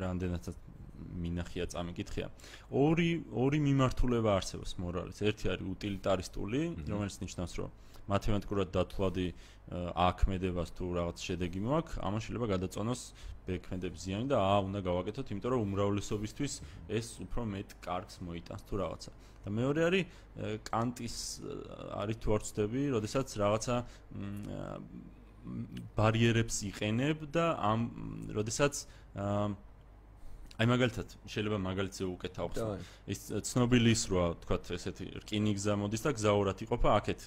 რამდენადაც მინახია წამიკითხია. ორი ორი მიმართულება არსებობს მორალის. ერთი არის უტილიტარისტული, რომელიც ნიშნავს, რომ მათემატიკურად დათვლადი აქმედებას თუ რაღაც შედეგი მოაქვს, ამან შეიძლება გადაწონოს ბექმედებს ზიანი და აა უნდა გავაკეთოთ, იმიტომ რომ უმრავლესობისთვის ეს უფრო მეტ კარგს მოიტანს თუ რაღაცა. და მეორე არის კანტის არის თუ არ ვწდები, როდესაც რაღაცა ბარიერებს იყენებ და ამ როდესაც აი მაგალითად შეიძლება მაგალითზე უკეთა ახსნა ის ცნობილი ის როა თქვა ესეთი რკინიგზა მოდის და გზაურად იყოფა აქეთ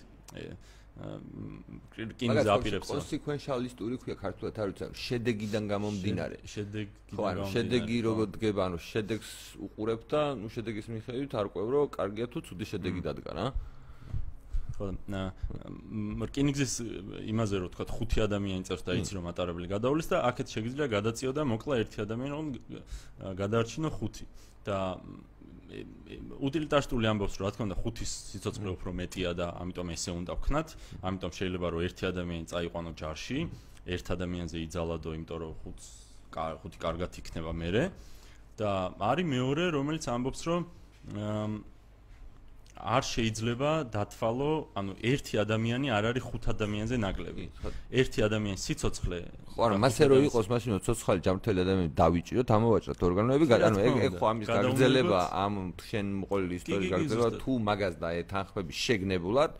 რკინიგზა აპირებს კონსეკვენციალისტური ქვია ქართულად არ ვიცი შედეგიდან გამომდინარე. შედეგიდან ხო ანუ შედეგი როგორ დგება ანუ შედეგს უყურებ და ნუ შედეგის მიხედვით არ ყვევ რომ კარგია თუ ცუდი შედეგი დადგა რა? ხო რკინიგზის იმაზე რომ თქვა ხუთი ადამიანი წერს და იცი რომ ატარებელი გადავლის და აქეთ შეგიძლია გადაწიო და მოკლა ერთი ადამიანი რომ გადაარჩინო ხუთი. და უტილიტარისტული ამბობს რომ რა თქმა უნდა ხუთის სიცოცხლე უფრო მეტია და ამიტომ ესე უნდა ვქნათ. ამიტომ შეიძლება რომ ერთი ადამიანი წაიყვანო ჯარში ერთ ადამიანზე იძალადო იმიტომ რომ ხუთს ხუთი კარგად იქნება მერე. და არის მეორე რომელიც ამბობს რომ არ შეიძლება დათვალო, ანუ ერთი ადამიანი არ არის ხუთ ადამიანზე ნაკლები. ერთი ადამიანის სიცოცხლე. ხო, არა, მასე რო იყოს, მაშინ რო ცოცხალი ჯანმრთელი ადამიანი დავიჭიროთ, ამოვაჭროთ ორგანოები, ანუ ეგ ეგ ხო ამის გაგრძელება, ამ შენ მოყოლილი ისტორიის გაგრძელება თუ მაგას და ეთანხმები შეგნებულად,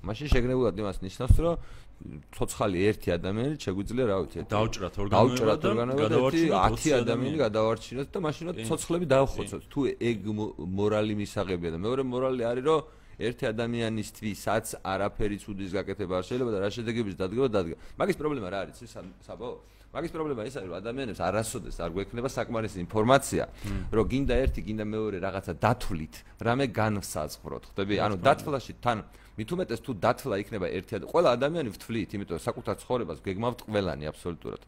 მაშინ შეგნებულად იმას ნიშნავს, რომ ცოცხალი ერთი ადამიანი შეგვიძლია რა ვიცი დაუჭრათ ორგანოები და 10 ადამიანი გადავარჩინოთ და მაშინ ცოცხლები დავხოცოთ თუ ეგ მორალი მისაღებია და მეორე მორალი არის რომ ერთი ადამიანისთვისაც არაფერი ცუდის გაკეთება არ შეიძლება და რა შედეგების დადგება დადგა. მაგის პრობლემა რა არის საბო მაგის პრობლემა ის არის რომ ადამიანებს არასოდეს არ გვექნება საკმარისი ინფორმაცია რომ გინდა ერთი გინდა მეორე რაღაცა დათვლით რამე განსაზღვროთ ხდები ანუ დათვლაში თან მით უმეტეს თუ დათლა იქნება ერთი ადამიანი ყველა ადამიანი ვთვლით იმიტომ რომ საკუთარ ცხოვრებას გეგმავთ ყველანი აბსოლუტურად.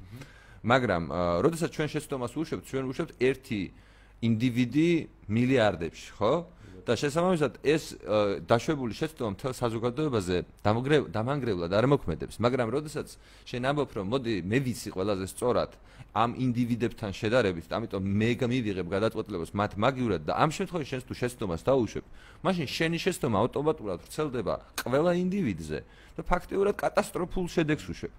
მაგრამ როდესაც ჩვენ შეცდომას უშვებთ ჩვენ უშვებთ ერთი ინდივიდი მილიარდებში ხო და შესაბამისად ეს დაშვებული შეცდომა მთელ საზოგადოებაზე დამანგრევლად არ მოქმედებს მაგრამ როდესაც შენ ამბობ რომ მოდი მე ვიცი ყველაზე სწორად ამ ინდივიდებთან შედარებით, ამიტომ მე გამივიღებ გადაწყვეტილებას მათ მაგივრად და ამ შემთხვევაში შენს თუ შეცდომას დაუშვებ, მაშინ შენი შეცდომა ავტომატურად ვრცელდება ყველა ინდივიდზე და ფაქტიურად კატასტროფულ შედეგს უშვებ.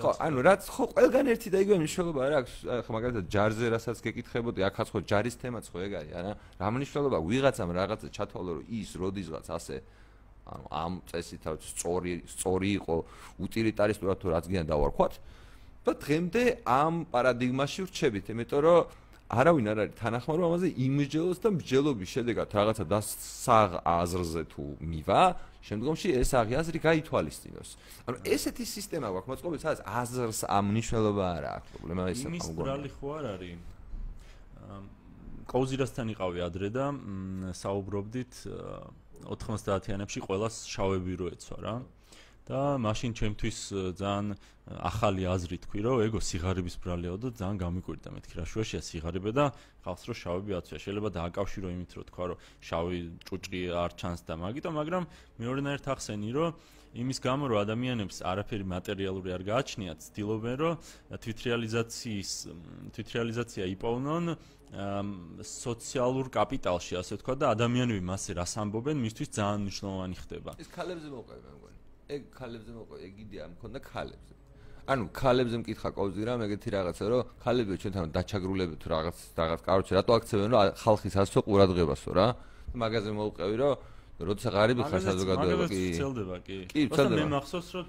ხო, ანუ რაც ხო ყველგან ერთი და იგივე მნიშვნელობა არ აქვს, ხო მაგალითად ჯარზე რასაც გეკითხებოდი, ახაც ხო ჯარის თემაც ხო ეგ არის, არა? რა მნიშვნელობა ვიღაცამ რაღაცა ჩათვალო რომ ის როდისღაც ასე ანუ ამ წესით რა სწორი სწორი იყო უტილიტარისტურად თუ რაც გიან დავარქვათ და დღემდე ამ პარადიგმაში ვრჩებით, იმიტომ რომ არავინ არ არის თანახმარო ამაზე იმსჯელოს და მსჯელობის შედეგად რაღაცა დასაღ აზრზე თუ მივა, შემდგომში ეს აღიაზრი გაითვალისწინოს. ანუ ესეთი სისტემა გვაქვს, მოწყობილ სადაც აზრს ამ მნიშვნელობა არ აქვს, პრობლემა ესაა. იმის ბრალი ხო არ არის? კოუზირასთან იყავი ადრე და საუბრობდით 90-იანებში ყოველას შავები რო ეცვა რა. და მაშინ ჩემთვის ძალიან ახალი აზრი თქვი რომ ეგო სიგარების ბრალიაო და ძალიან გამიკვირდა მეთქი რა შუაშია სიგარები და ხალხს რო შავები აცვია შეიძლება დააკავშირო იმით რომ თქვა რომ შავი ჭუჭრი არ ჩანს და მაგიტო მაგრამ მეორენაირად ახსენი რომ იმის გამო რომ ადამიანებს არაფერი მატერიალური არ გააჩნიათ ცდილობენ რომ თვითრეალიზაციის თვითრეალიზაცია იპოვნონ სოციალურ კაპიტალში ასე თქვა და ადამიანები მასე რას ამბობენ მისთვის ძალიან მნიშვნელოვანი ხდება. ეს ქალებზე მოყვება მგონი. ეგ ქალებზე მოყვა ეგ იდეა მქონდა ქალებზე. ანუ ქალებზე მკითხა კოვზი რა მეგეთი რაღაცა რომ ქალები ჩვენთან დაჩაგრულები თუ რაღაც რაღაც კაროჩე რატო აქცევენ რომ ხალხის ასო ყურადღებასო რა? მაგაზე მოუყევი რომ როცა ღარიბი ხარ საზოგადოება კი. ცელდება კი. კი ცელდება. მე მახსოვს რომ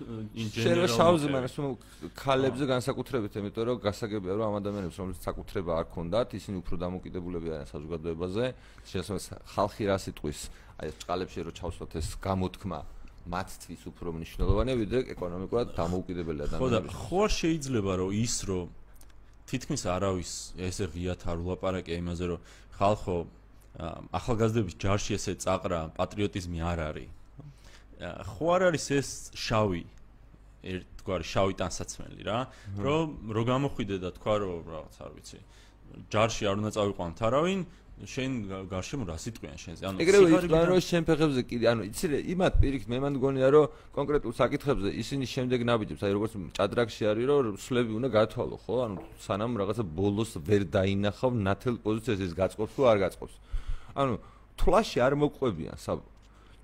შავზე მაგრამ ქალებზე განსაკუთრებით იმიტომ რომ გასაგებია რომ ამ ადამიანებს რომელიც საკუთრება არ ქონდათ ისინი უფრო დამოკიდებულები არიან საზოგადოებაზე. შესაძლოა ხალხი რა სიტყვის აი ეს წყალებში რო ჩავსვათ ეს გამოთქმა მათთვის უფრო მნიშვნელოვანია ვიდრე ეკონომიკურად დამოუკიდებელი ადამიანები. ხო და ხო შეიძლება რომ ის რომ თითქმის არავის ესე ღიათ არ ულაპარაკე იმაზე რომ ხალხო ახალგაზრდების ჯარში ესე წაყრა პატრიოტიზმი არ არის. ხო არ არის ეს შავი ერთგვარი შავი ტანსაცმელი რა რომ რო გამოხვიდე და თქვა რომ რაღაც არ ვიცი ჯარში არ უნდა წავიყვანთ არავინ შენ გარშემო რა სიტყვიან შენზე? ანუ ეგრევე იციან რომ შენ ფეხებზე კიდე, ანუ იცი რა, იმათ პირიქით მე მან მგონია რომ კონკრეტულ საკითხებზე ისინი შემდეგ ნაბიჯებს, აი როგორც ჭადრაკში არის რომ სლები უნდა გათვალო, ხო? ანუ სანამ რაღაცა ბოლოს ვერ დაინახავ ნათელ პოზიციაზე ის გაწყობს თუ არ გაწყობს. ანუ თლაში არ მოყვებიან საბ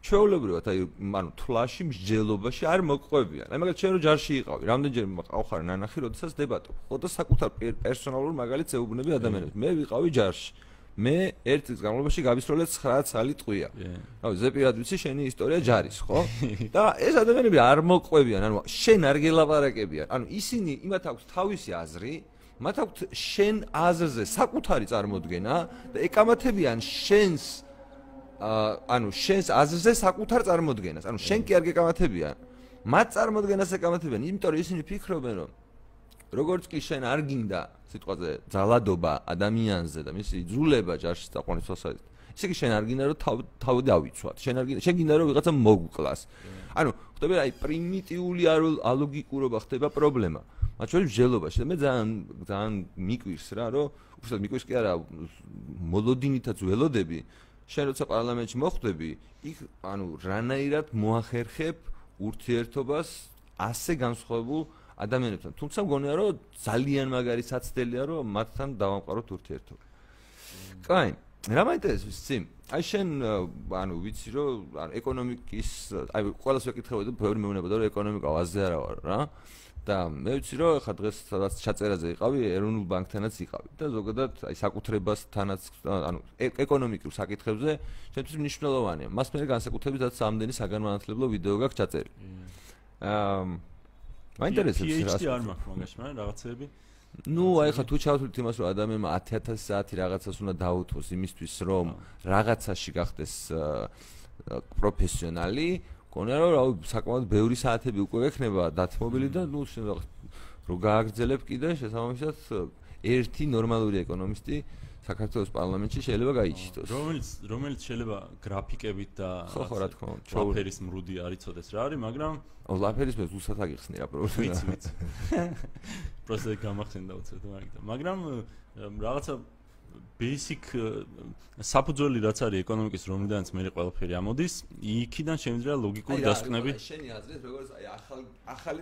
ჩვეულებრივად აი ანუ თლაში მსჯელობაში არ მოყვებიან. აი მაგალითად ჩვენ რო ჯარში იყავი, რამდენჯერ მყავხარ ნანახი, როდესაც დებატობ. ხო და საკუთარ პერსონალურ მაგალითს ეუბნები ადამიანებს. მე ვიყავი ჯარში. მე ერთ წლის განმავლობაში გავისროლე 9 წელი ტყვია. რავი, ზეპირად ვიცი შენი ისტორია ჯარის, ხო? <laughs> და ეს ადამიანები არ მოყვებიან, ანუ შენ არ გელაპარაკებიან. ანუ ისინი იმათ აქვს თავისი აზრი, მათ აქვს შენ აზრზე საკუთარი წარმოდგენა და ეკამათებიან შენს ანუ შენს აზრზე საკუთარ წარმოდგენას. ანუ შენ კი არ გეკამათებიან. მათ წარმოდგენას ეკამათებიან, იმიტომ რომ ისინი ფიქრობენ, რომ როგორც კი შენ არ გინდა სიტყვაზე ძალადობა ადამიანზე და მისი ძულება ჯარში დაყვანისთვასაც ისე კი შენ არ გინდა რომ თავ თავ დავიცვათ შენ არ გინდა შენ გინდა რომ ვიღაცა მოგკლას ანუ ხდება აი პრიმიტიული ალოგიკურობა ხდება პრობლემა მათ შორის მსჯელობაში და მე ძალიან ძალიან მიკვირს რა რომ უბრალოდ მიკვირს კი არა მოლოდინითაც ველოდები შენ როცა პარლამენტში მოხვდები იქ ანუ რანაირად მოახერხებ ურთიერთობას ასე განსხვავებულ ადამიანებთან. თუმცა მგონია რომ ძალიან მაგარი საცდელია რომ მათთან დავამყაროთ ურთიერთობა. კაი, რა მაინტერესებს ცი? აი შენ ანუ ვიცი რომ ეკონომიკის აი ყველას ვეკითხებოდი და ბევრი მეუბნებოდა რომ ეკონომიკა ვაზე არა ვარ რა. და მე ვიცი რომ ხა დღეს სადაც ჩაწერაზე იყავი ეროვნულ ბანკთანაც იყავი და ზოგადად აი საკუთრებასთანაც ანუ ეკონომიკურ საკითხებზე ჩემთვის მნიშვნელოვანია. მას მე განსაკუთრებით რაც ამდენი საგანმანათლებლო ვიდეო გაქვს ჩაწერილი. აა მაინტერესებს რა. PhD არ მაქვს მაგაში, მაგრამ რაღაცები. ნუ აი ხა თუ ჩავთვლით იმას რომ ადამიანმა 10000 საათი რაღაცას უნდა დაუთოს იმისთვის რომ რაღაცაში გახდეს პროფესიონალი, კონა რომ რა საკმაოდ ბევრი საათები უკვე ექნება დათმობილი და ნუ რო გააგრძელებ კიდე შესაბამისად ერთი ნორმალური ეკონომისტი საქართველოს პარლამენტში შეიძლება გაიჩიტოს. რომელიც რომელიც შეიძლება გრაფიკებით და ხო ხო რა თქმა უნდა, ჩაუფერის მრუდი არ იცოდეს რა არის, მაგრამ ლაფერის მე ზუსტად აგიხსნი რა პრობლემა. ვიცი, ვიცი. <laughs> პროცესი გამახსენდა უცებ მაგრამ მაგრამ რაღაცა basic საფუძველი რაც არის ეკონომიკის რომლიდანაც მე ყველაფერი ამოდის, იქიდან შემიძლია ლოგიკური დასკვნები. აი, შენი აზრით როგორც აი ახალი ახალი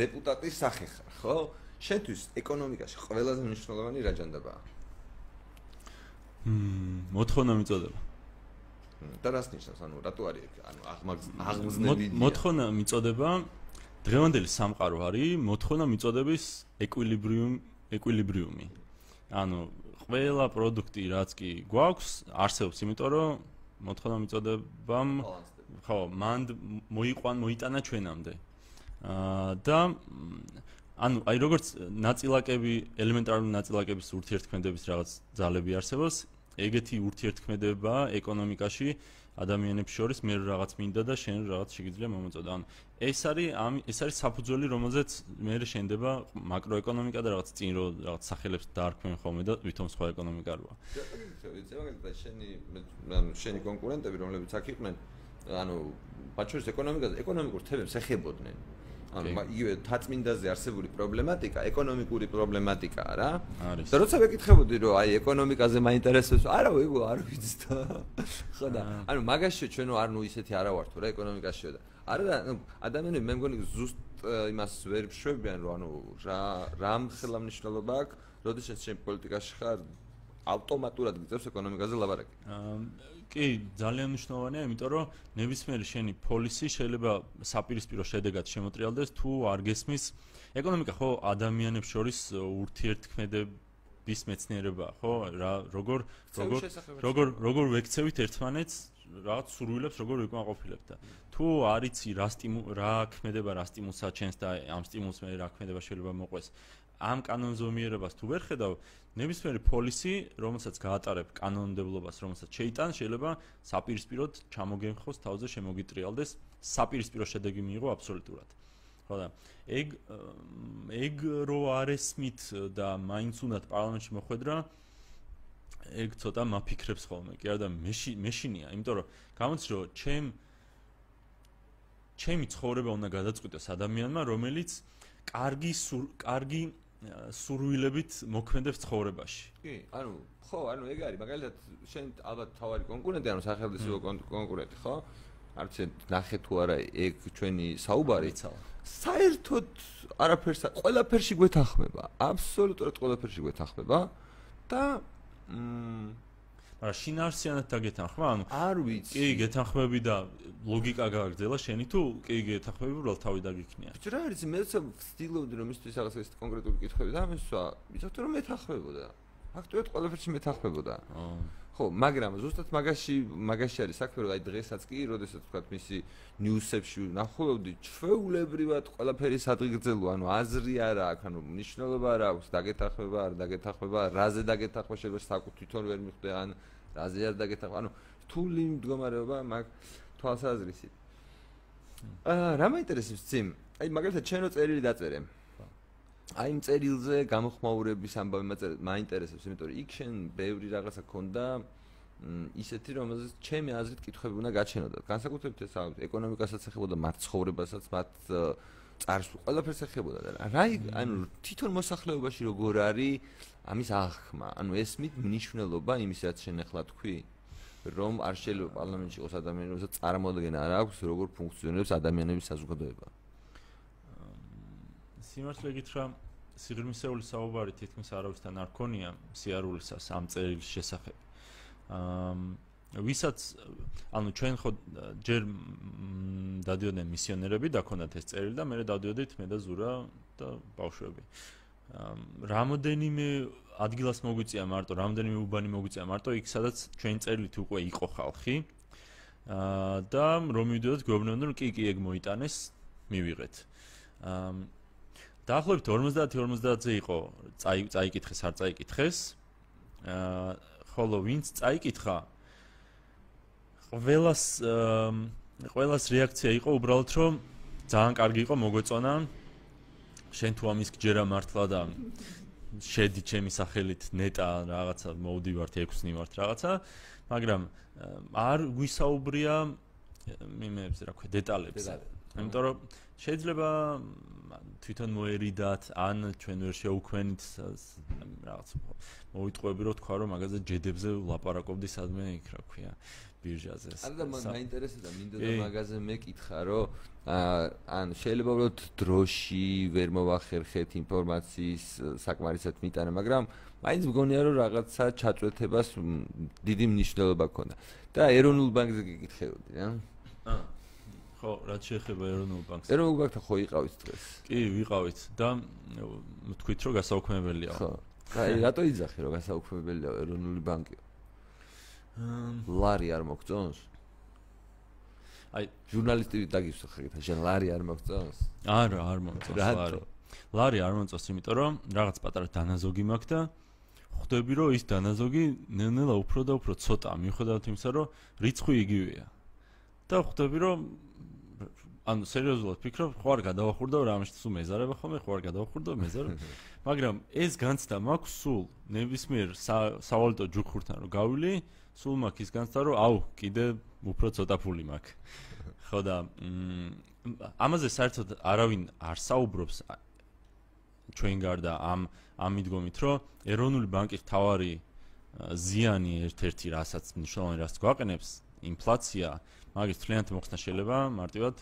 დეპუტატის სახე ხარ, ხო? შენთვის ეკონომიკაში ყველაზე მნიშვნელოვანი რა ჯანდაბაა? მმ მოთხოვნა მიწოდება. და რას ნიშნავს? ანუ რატო არის ანუ აღმზნები მოთხოვნა მიწოდება დღევანდელი სამყარო არის მოთხოვნა მიწოდების ეკვილიბრიუმ ეკვილიბრიუმი. ანუ ყველა პროდუქტი რაც კი გვაქვს არსებობს, იმიტომ რომ მოთხოვნა მიწოდებამ ხო, მანდ მოიყვან მოიტანა ჩვენამდე. აა და ანუ აი როგორც ნაწილაკები ელემენტარული ნაწილაკების ურთიერთქმედების რაღაც ძალები არსებობს ეგეთი ურთიერთქმედება ეკონომიკაში ადამიანებს შორის მე რაღაც მინდა და შენ რაღაც შეგიძლია მომწოდა ანუ ეს არის ამ ეს არის საფუძველი რომელზეც მე შენდება მაკროეკონომიკა და რაღაც წინ რო რაღაც სახელებს დაარქმენ ხოლმე და ვითომ სხვა ეკონომიკა როა ვიცი მაგალითად შენი ანუ შენი კონკურენტები რომლებიც აქ იყვნენ ანუ ბაჩურის ეკონომიკაზე ეკონომიკურ თემებს ეხებოდნენ ანუ იგივე თაწმინდაზე არსებული პრობლემატიკა ეკონომიკური პრობლემატიკაა რა. და როცა ვეკითხებოდი რომ აი ეკონომიკაზე მაინტერესებს, არა ვიგო არ ვიცი და ხო და ანუ მაგაში ჩვენო არ ნუ ისეთი არა ვარ თუ რა ეკონომიკაშიო და არა და ადამიანები მე მგონი ზუსტ იმას ვერ შვებიან რომ ანუ რა რა მხელა მნიშვნელობა აქვს, როდესაც შენ პოლიტიკაში ხარ ავტომატურად გიწევს ეკონომიკაზე ლაბარაკი. კი, ძალიან მნიშვნელოვანია, იმიტომ რომ ნებისმიერი შენი პოლისი შეიძლება საპირისპირო შედეგად შემოტრიალდეს თუ არ გესმის. ეკონომიკა ხო ადამიანებს შორის ურთიერთქმედების მეცნიერებაა, ხო? რა როგორ როგორ როგორ როგორ ვექცევით ერთმანეთს რაღაც სურვილებს როგორ ვიკმაყოფილებთ და თუ არიცი რა სტიმუ რა ქმედება რა სტიმულსა ჩენს და ამ სტიმულს მე რა ქმედება შეიძლება მოყვეს ამ კანონზომიერებას თუ ვერ ხედავ, ნებისმიერი პოლისი, რომელსაც გაატარებ კანონმდებლობას, რომელსაც შეიტან, შეიძლება საპირისპიროდ ჩამოგენხოს თავზე შემოგიტრიალდეს, საპირისპირო შედეგი მიიღო აბსოლუტურად. ხო და ეგ ეგ რო არესმით და მაინც უნდათ პარლამენტში მოხვედრა, ეგ ცოტა მაფიქრებს ხოლმე. კი არა და მეში მეშინია, იმიტომ რომ გამოც რომ ჩემ ჩემი ცხოვრება უნდა გადაწყვიტოს ადამიანმა, რომელიც კარგი კარგი სურვილებით მოქმედებს ცხოვრებაში. კი, ანუ ხო, ანუ ეგ არის, მაგალითად, შენ ალბათ თავარი კონკურენტი, ანუ სახელმწიფო კონკურენტი, ხო? არც ნახე თუ არა ეგ ჩვენი საუბარი იცავ. საერთოდ არაფერს ყველაფერში გვეთახმება, აბსოლუტურად ყველაფერში გვეთახმება და მ მაგრამ შინარსიანად დაგეთანხმა, ანუ არ ვიცი. კი, გეთანხმები და ლოგიკა გააგრძელა შენი თუ კი გეთანხმები უბრალოდ თავი დაგიქნია. ბიჭო რა არის, მე ვცდილობდი რომ მისთვის რაღაც ეს კონკრეტული კითხვები დამესვა, ვიცით რომ მეთანხმებოდა. ფაქტობრივად ყველაფერში მეთანხმებოდა. ხო, მაგრამ ზუსტად მაგაში მაგაში არის საქმე, რომ აი დღესაც კი, როდესაც თქვა მისი ნიუსებში ნახულობდი, ჩვეულებრივად ყველაფერი სადღიგრძელო, ანუ აზრი არა აქვს, ანუ მნიშვნელობა არა აქვს, დაგეთახმება, არ დაგეთახმება, რაზე დაგეთახმება, შეიძლება საკუთი თვითონ ვერ მიხვდე, ან რაზე არ დაგეთახმება, ანუ რთული მდგომარეობა მაგ თვალსაზრისით. აა, რა მაინტერესებს ძიმ? აი მაგალითად ჩენო წერილი დაწერე. აი იმ წერილზე გამოხმაურების ამბავი მაინტერესებს, იმიტომ რომ იქ შენ ბევრი რაღაცა ქონდა ისეთი რომელზეც ჩემი აზრით კითხვები უნდა გაჩენოდა. განსაკუთრებით ეს ეკონომიკასაც ეხებოდა, მათ ცხოვრებასაც, მათ წარს ყველაფერს ეხებოდა და რა ანუ თვითონ მოსახლეობაში როგორ არის ამის აღქმა? ანუ ეს მით მნიშვნელობა იმის რაც შენ ახლა თქვი? რომ არ შეიძლება პარლამენტში იყოს ადამიანი, რომელსაც წარმოადგენა არ აქვს, როგორ ფუნქციონირებს ადამიანების საზოგადოება. სიმართლე გითხრა სიღრმისეული საუბარი თითქმის არავისთან არ ქონია სიარულისას ამ წერილის შესახებ. აა ვისაც ანუ ჩვენ ხო ჯერ დადიოდნენ მისიონერები და ქონდათ ეს წერილი და მე დადიოდით მე და ზურა და ბავშვები. რამოდენიმე ადგილას მოგვიწია მარტო, რამოდენიმე უბანი მოგვიწია მარტო იქ სადაც ჩვენ წერილით უკვე იყო ხალხი. აა და რომ მივიდოდეთ გვეუბნებოდნენ რომ კი კი ეგ მოიტანეს, მივიღეთ. აა დაახლოებით 50-50-ზე იყო წაი წაიკითხეს არ წაიკითხეს. აა ხოლო ვინც წაიკითხა ყველას ყველას რეაქცია იყო უბრალოდ რომ ძალიან კარგი იყო მოგვეწონა შენ თუ ამის გჯერა მართლა და შედი ჩემი სახელით ნეტა რაღაცა მოვდივართ ექვსნი ვართ რაღაცა. მაგრამ არ გვისაუბრია მიმეებზე რა ქვია დეტალებზე იმიტომ რომ შეიძლება თვითონ მოერიდათ ან ჩვენ ვერ შეუქმენით რაღაც მოიტყვები რომ თქვა რომ მაგაზე ჯედებზე ლაპარაკობდი სადმე იქ რა ქვია ბირჟაზე ან და მაინტერესებდა მინდოდა მაგაზე მეკითხა რომ ან შეიძლება უბრალოდ დროში ვერ მოვახერხეთ ინფორმაციის საკმარისად მიტანა მაგრამ მაინც მგონია რომ რაღაცა ჩაწვეთებას დიდი მნიშვნელობა ქონდა და ეროვნულ ბანკზე გიკითხებოდი რა აა ხო, რაც შეეხება ეროვნულ ბანკს. ეროვნულ ბანკთან ხო იყავით დღეს? კი, ვიყავით და თქვით რომ გასაუქმებელია. ხო. აი, რატო იძახი რომ გასაუქმებელია ეროვნული ბანკი? ლარი არ მოგწონს? აი, ჟურნალისტი დაგისვა ხეთ, შენ ლარი არ მოგწონს? არა, არ მოგწონს ლარი. ლარი არ მოგწონს, იმიტომ რომ რაღაც პატარა დანაზოგი მაქვს და ხვდები რომ ის დანაზოგი ნელ-ნელა უფრო და უფრო ცოტა მიუხედავად იმისა რომ რიცხვი იგივეა. და ხვდები რომ ანუ სერიოზულად ფიქრობ, ხო არ გადავახურდა რომ ამაში სულ მეზარება ხოლმე, ხო არ გადავახურდა მეზარება. <laughs> მაგრამ ეს განცდა მაქვს სულ ნებისმიერ სავალუტო ჯუქურთან რომ გავილი, სულ მაქვს ის განცდა რომ აუ, კიდე უფრო ცოტა ფული მაქვს. <laughs> ხო და ამაზე საერთოდ არავინ არ საუბრობს ჩვენ გარდა ამ ამ მიდგომით, რომ ეროვნული ბანკის თავარი ზიანი ერთ-ერთი რასაც მნიშვნელოვანი რაც გვაყენებს, ინფლაცია, მაგის თლიანად მოხსნა შეიძლება მარტივად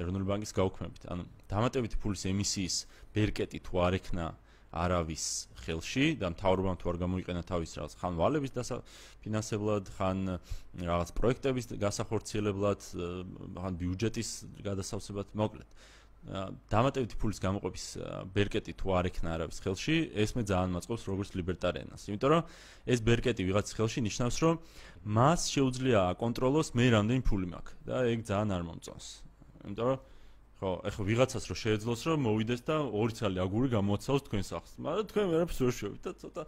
ეროვნული ბანკის გაუქმებით. ანუ დამატებითი ფულის ემისიის ბერკეტი თუ არ ექნა არავის ხელში და მთავრობამ თუ არ გამოიყენა თავის რაღაც ხან ვალების დასაფინანსებლად, ხან რაღაც პროექტების გასახორციელებლად, ხან ბიუჯეტის გადასავსებად, მოკლედ. დამატებითი ფულის გამოყოფის ბერკეტი თუ არ ექნა არავის ხელში, ეს მე ძალიან მაწყობს როგორც ლიბერტარიანას. იმიტომ რომ ეს ბერკეტი ვიღაცის ხელში ნიშნავს, რომ მას შეუძლია აკონტროლოს მე რამდენი ფული მაქვს და ეგ ძალიან არ მომწონს. იმიტომ რომ ხო, ეხლა ვიღაცას რო შეეძლოს რომ მოვიდეს და ორი ცალი აგური გამოაცალოს თქვენ სახლს. მაგრამ თქვენ ვერაფერს ვერ შევით და ცოტა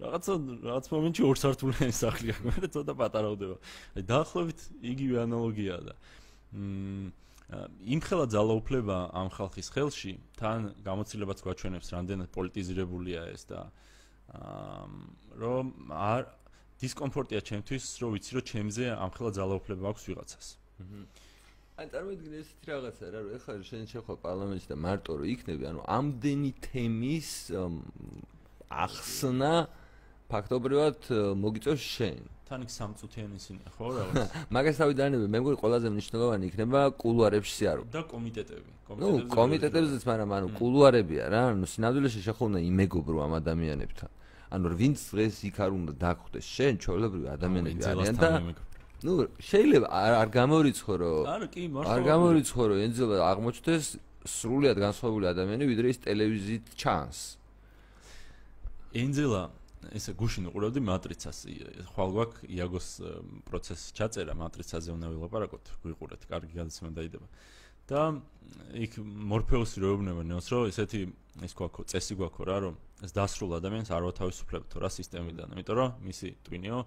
რაღაცა რაღაც მომენტში ორ სართულიანი სახლია, მე ცოტა პატარავდება. აი დაახლოებით იგივე ანალოგიაა და მ იმ ხელა ძალაუფლება ამ ხალხის ხელში თან გამოცდილებაც გვაჩვენებს რამდენად პოლიტიზირებულია ეს და რომ არ დისკომფორტია ჩემთვის რომ ვიცი რომ ჩემზე ამ ხელა ძალაუფლება აქვს ვიღაცას. აჰა აი წარმოიდგინე ესეთი რაღაცა რა რომ ეხლა შენ შეხვა პარლამენტში და მარტო რომ იქნები ანუ ამდენი თემის ახსნა ფაქტობრივად მოგიწევს შენ. თან იქ სამწუთიანი ისინი ხო რაღაც <laughs> მაგას თავი დაანები მე მგონი ყველაზე მნიშვნელოვანი იქნება კულუარებში სიარო და კომიტეტები. ნუ კომიტეტებზეც მაგრამ ანუ კულუარებია რა ანუ სინამდვილეში შეხულნა იმეგობრო ამ ადამიანებთან. ანუ ვინც დღეს იქ არ უნდა დაგხვდეს შენ ჩვეულებრივი ადამიანები არიან და ნუ შეიძლება არ გამორიცხო რომ არა კი მართლა არ გამორიცხო რომ ენძილა აღმოჩნდეს სრულიად განსხვავებული ადამიანი ვიდრე ის ტელევიზიით ჩანს. ენძილა ესე გუშინ უყურებდი მატრიცას. ხვალ გვაქვს იაგოს პროცესი ჩაწერა მატრიცაზე უნდა ვილაპარაკოთ გვიყურეთ კარგი გადაცემა დაიდება. და იქ მორფეუსი როუბნება ნეოს რომ ესეთი ის გვაქვს წესი გვაქვს რა რომ ეს დასრულ ადამიანს არ ვათავისუფლებთ რა სისტემიდან იმიტომ რომ მისი ტვინიო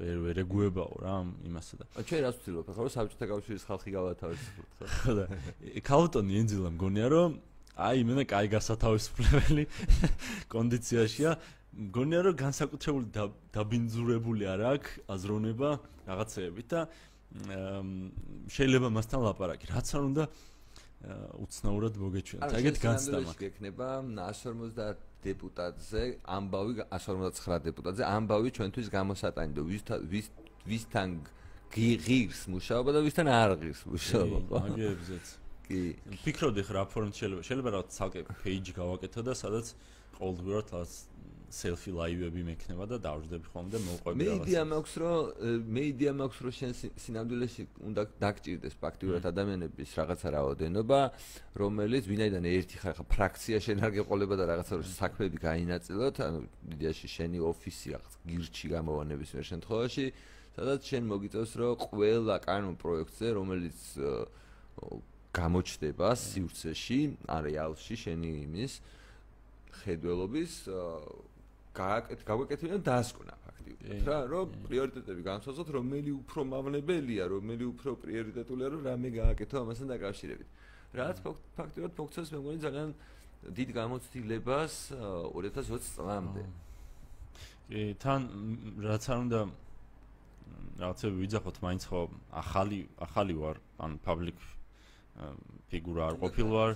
ვერ ვერ ეგუებაო რა იმასა და ჩვენ რას ვცდილობ? ახლა საბჭოთა კავშირის ხალხი გავათავისუფლოთ <laughs> ხო და ქალტონი ენძილა მგონია რომ აი მე და კაი გასათავისუფლებელი <laughs> კონდიციაშია. მგონია რომ განსაკუთრებული დაბინძურებული არ აქვს აზროვნება რაღაცეებით და შეიძლება მასთან ლაპარაკი. რაც არ უნდა უცნაურად მოგეჩვენოთ. ეგეთ განცდა მაქვს. გექნება 150 დეპუტატზე ამბავი 159 დეპუტატზე ამბავი ჩვენთვის გამოსატანი და ვის ვის ვისთან ღირს მუშაობა და ვისთან არ ღირს მუშაობა. მაგებზეც კი. ფიქრობდი ხა რა ფორმით შეიძლება შეიძლება რა ცალკე პეიჯი გავაკეთო და სადაც ყოველდღიურად თავს selfie live-ები მექნება და დავждები ხოლმე და მოყვები რაღაცა. მე იდეა მაქვს რომ მე იდეა მაქვს რომ შენ სინამდვილეში უნდა დაგჭირდეს ფაქტიურად ადამიანების რაღაცა რაოდენობა, რომელიც ვინაიდან ერთი ხარ ხა ფრაქცია შენ არ გეყოლება და რაღაცა რომ საქმეები გაინაწილოთ, ანუ იდეაში შენი ოფისი რაღაც გირჩი გამოვანების მე შემთხვევაში, სადაც შენ მოგიწევს რომ ყველა კანონ პროექტზე, რომელიც გამოჩდება სივრცეში, არეალში შენი იმის ხედველობის გააკეთ გაგვეკეთებინა დასკვნა ფაქტიურად რა რომ პრიორიტეტები განსაზღვროთ რომელი უფრო მავნებელია რომელი უფრო პრიორიტეტულია რომ რამე გააკეთო ამასთან დაკავშირებით. რაც ფაქტიურად ფოქცეს მე მგონი ძალიან დიდ გამოცდილებას 2020 წლამდე კი თან რაც არ უნდა რაღაცა ვიძახოთ მაინც ხო ახალი ახალი ვარ ან პაბლიკ ფიგურა არ ყოფილვარ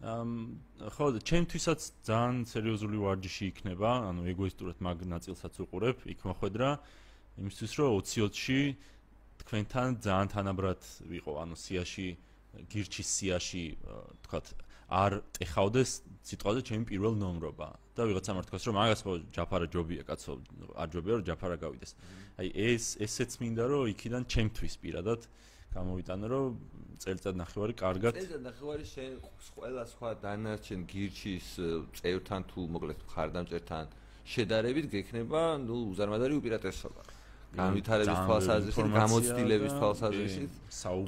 ხო ჩემთვისაც ძალიან სერიოზული ვარჯიში იქნება ანუ ეგოისტურად მაგ ნაწილსაც უყურებ იქ მოხვედრა იმისთვის რომ 20-ში თქვენთან ძალიან თანაბრად ვიყო ანუ სიაში გირჩის სიაში თქვათ არ ტეხავდეს სიტყვაზე ჩემი პირველ ნომრობა. და ვიღაცა მართქოს რომ მაგას ხო ჯაფარა ჯობია კაცო არ ჯობია რომ ჯაფარა გავიდეს. აი ეს ესეც მინდა რომ იქიდან ჩემთვის პირადად გამოვიტანო რომ წელიწად ნახევარი კარგად წელიწად ნახევარი შენ ყველა სხვა დანარჩენ გირჩის წევრთან თუ მოკლედ ხარდამჭერთან შედარებით გექნება ნუ უზარმაზარი უპირატესობა. განვითარების თვალსაზრისით გამოცდილების თვალსაზრისით.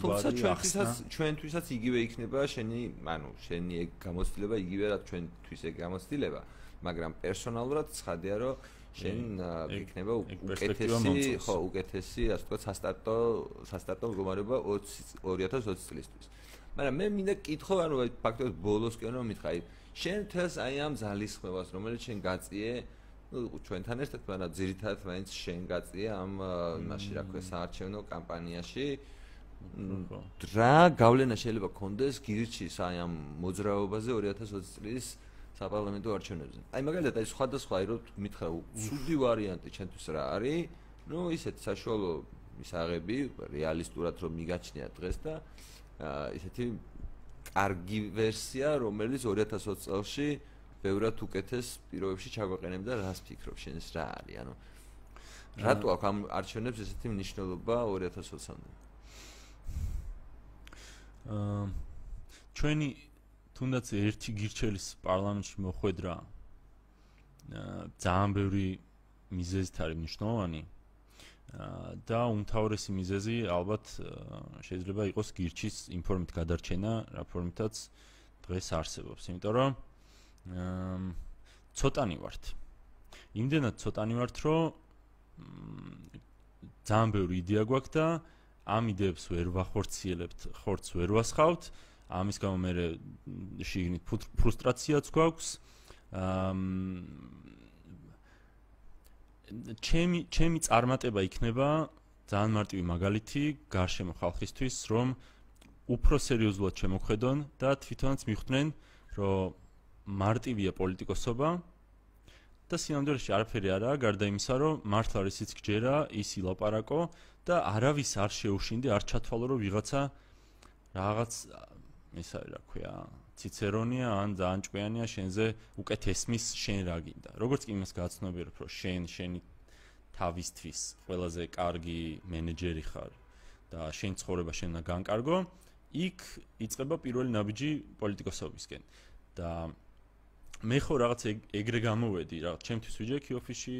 თუმცა ჩვენთვისაც ჩვენთვისაც იგივე იქნება შენი ანუ შენი ეგ გამოცდილება იგივე რა ჩვენთვის ეგ გამოცდილება მაგრამ პერსონალურად ცხადია რომ შენ გიქნება უკეთესი ხო უკეთესი ასე ვთქვათ სასტარტო სასტარტო მდგომარეობა 2020 წლისთვის. მაგრამ მე მინდა კითხო ანუ ფაქტობრივად ბოლოსკენ რომ მითხრა აი შენ თელს აი ამ ზალისხმევას რომელიც შენ გაწიე ну ჩვენთან ერთად მაგრამ ძირითადად მაინც შენ გაწიე ამ იმაში რა ქვია საარჩევნო კამპანიაში. რა გავლენა შეიძლება კონდეს გირჩის აი ამ მოძრაობაზე 2020 წლის საპარლამენტო არჩევნებზე. აი მაგალითად აი სხვადასხვა აი რომ მითხრა სუდი ვარიანტი ჩვენთვის რა არის? ну ისეთ საშუალო მისაღები რეალისტურად რომ მიგაჩნია დღეს და ისეთი კარგი ვერსია რომელიც 2020 წელს ბევრად უკეთეს პირობებში ჩაგვეყენებდა რას ფიქრობ შენ ეს რა არის? ანუ რატო აქვს ამ არჩევნებს ესეთი მნიშვნელობა 2020-მდე? აა ჩვენი თუნდაც ერთი გირჩელის პარლამენტში მოხვედრა ძალიან ბევრი მიზეზით არის მნიშვნელოვანი და უმთავრესი მიზეზი ალბათ შეიძლება იყოს გირჩის ინფორმით გადარჩენა, რა ფორმითაც დღეს არსებობს, იმიტომ რომ ცოტანი ვართ. იმდენად ცოტანი ვართ, რომ ძალიან ბევრი იდეა გვაქვს და ამ იდეებს ვერ ვახორციელებთ, ხორცს ვერ ვასხავთ. ამის გამო მე შიგნით ფრუსტრაციაც გვაქვს. აა ჩემი ჩემი წარმატება იქნება ძალიან მარტივი მაგალითი გარშემო ხალხისთვის რომ უფრო სერიოზულად შემოხედონ და თვითონაც მიხვდნენ, რომ მარტივია პოლიტიკოსობა და სინამდვილეში არაფერი არაა, გარდა იმისა, რომ მართლა ისიც გჯერა, ის ილაპარაკო და არავის არ შეუშინდი, არ ჩათვალო, რომ ვიღაცა რაღაც ისა რა ქვია, ციცერონია ან ძალიან ჭკვიანია შენზე უკეთ ესმის შენ რა გინდა. როგორც კი იმას გაცნობიერებ, რომ შენ შენი თავისთვის ყველაზე კარგი მენეჯერი ხარ და შენ ცხოვრება შენ უნდა განკარგო, იქ იწება პირველი ნაბიჯი პოლიტიკოსობისკენ. და მე ხო რაღაც ეგრე გამოვედი, რაღაც ჩემთვის ვიჯექი ოფისში,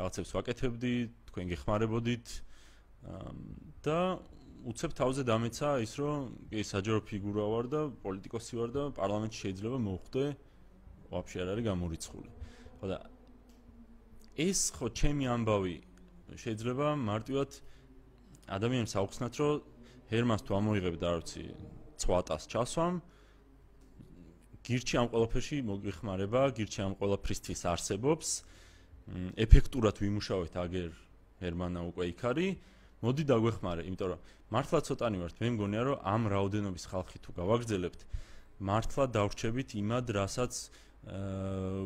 რაღაცებს ვაკეთებდი, თქვენ გეხმარებოდით და უცებ თავზე დამეცა ის რომ ეს საჯარო ფიგურა ვარ და პოლიტიკოსი ვარ და პარლამენტში შეიძლება მოვხვდე ვაფშე არ არის გამორიცხული. ხო და ეს ხო ჩემი ამბავი შეიძლება მარტივად ადამიანს აუხსნათ რომ ჰერმანს თუ ამოიღებ და არც ცვატას ჩასვამ გირჩი ამ ყველაფერში მოგიხმარება, გირჩი ამ ყველაფრისთვის არსებობს. ეფექტურად ვიმუშავეთ აგერ ჰერმანა უკვე იქ არის. მოდი დაგვეხმარე, იმიტომ რომ მართლა ცოტანი ვართ. მე მგონია რომ ამ რაოდენობის ხალხი თუ გავაგრძელებთ, მართლა დავრჩებით იმად, რასაც აა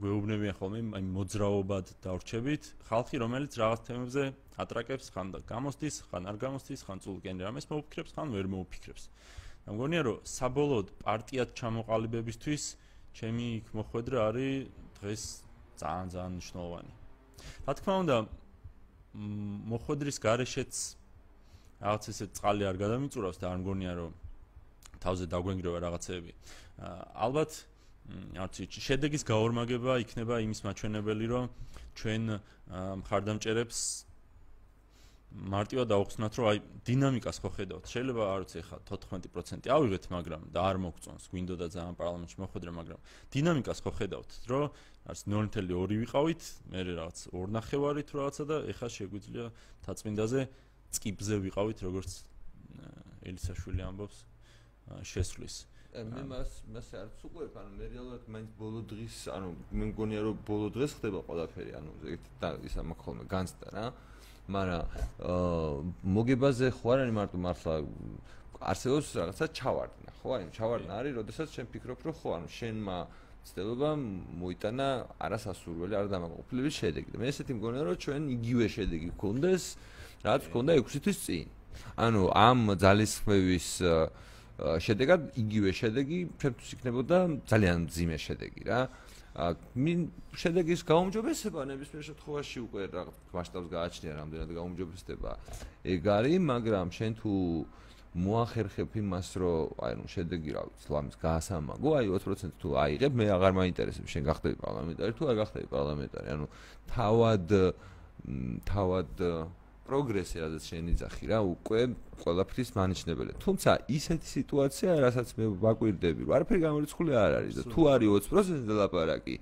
გვეუბნებიან ხოლმე, აი მოძრაობად დავრჩებით ხალხი, რომელიც რაღაც თემებზე ატრაკებს, ხან და გამოსდის, ხან არ გამოსდის, ხან წულკენ რამეს მოუფიქრებს, ხან ვერ მოუფიქრებს. და მგონია რომ საბოლოოდ პარტიად ჩამოყალიბებისთვის ჩემი იქ მოხვედრა არის დღეს ძალიან ძალიან მნიშვნელოვანი. რა თქმა უნდა მოხვედრის გარეშეც რაღაც ესე წყალი არ გადამიწურავს და არ მგონია რომ თავზე დაგვენგრევა რაღაცეები. ალბათ არც შედეგის გაორმაგება იქნება იმის მაჩვენებელი რომ ჩვენ მხარდამჭერებს მარტივად აუხსნათ, რომ აი დინამიკას ხო ხედავთ. შეიძლება არ ვიცი ხა 14% ავიღეთ, მაგრამ და არ მოგწონს, გვინდოდა ძალიან პარლამენტში მოხვედრა, მაგრამ დინამიკას ხო ხედავთ, რომ არც 0.2 ვიყავით, მე რაღაც 2.5-ით რაღაცა და ეხა შეგვიძლია თაწმინდაზე წკიბზე ვიყავით, როგორც ელისაშვილი ამბობს შესვლის. მე მას მას არ ვწუყვებ, ანუ მე რეალურად მაინც ბოლო დღის, ანუ მე მგონია რომ ბოლო დღეს ხდება ყველაფერი, ანუ ზოგადად და ისა მაქოლმე განცდა რა. მაგრამ მოგებაზე ხო არ არის მარტო მართლა არსებობს რაღაცა ჩავარდნა ხო? აი ჩავარდნა არის როდესაც შენ ფიქრობ რომ ხო ანუ შენმა ცდილობა მოიტანა არასასურველი არ დამაკმაყოფილებელი შედეგი. მე ესეთი მგონია რომ ჩვენ იგივე შედეგი გქონდეს რაც გქონდა 6 თვის წინ. ანუ ამ ძალისხმევის შედეგად იგივე შედეგი ჩვენთვის იქნებოდა ძალიან ძიმე შედეგი რა მინ შედეგის გაუმჯობესება ნებისმიერ შემთხვევაში უკვე რაღაც მასშტაბს გააჩნია რამდენად გაუმჯობესდება. ეგ არის მაგრამ შენ თუ მოახერხებ იმას რომ აი ნუ შედეგი რა ვიცი ლამის გაასამაგო აი 20% თუ აიღებ მე აღარ მაინტერესებს შენ გახდები პარლამენტარი თუ არ გახდები პარლამენტარი. ანუ თავად თავად პროგრესი, რადგან შენ იძახი რა, უკვე ყველაფრის მანიშნებელი. თუმცა ისეთი სიტუაცია, რასაც მე ვაკვირდები, რომ არაფერი გამორიცხული არ არის და თუ არის 20% დალაპარაკი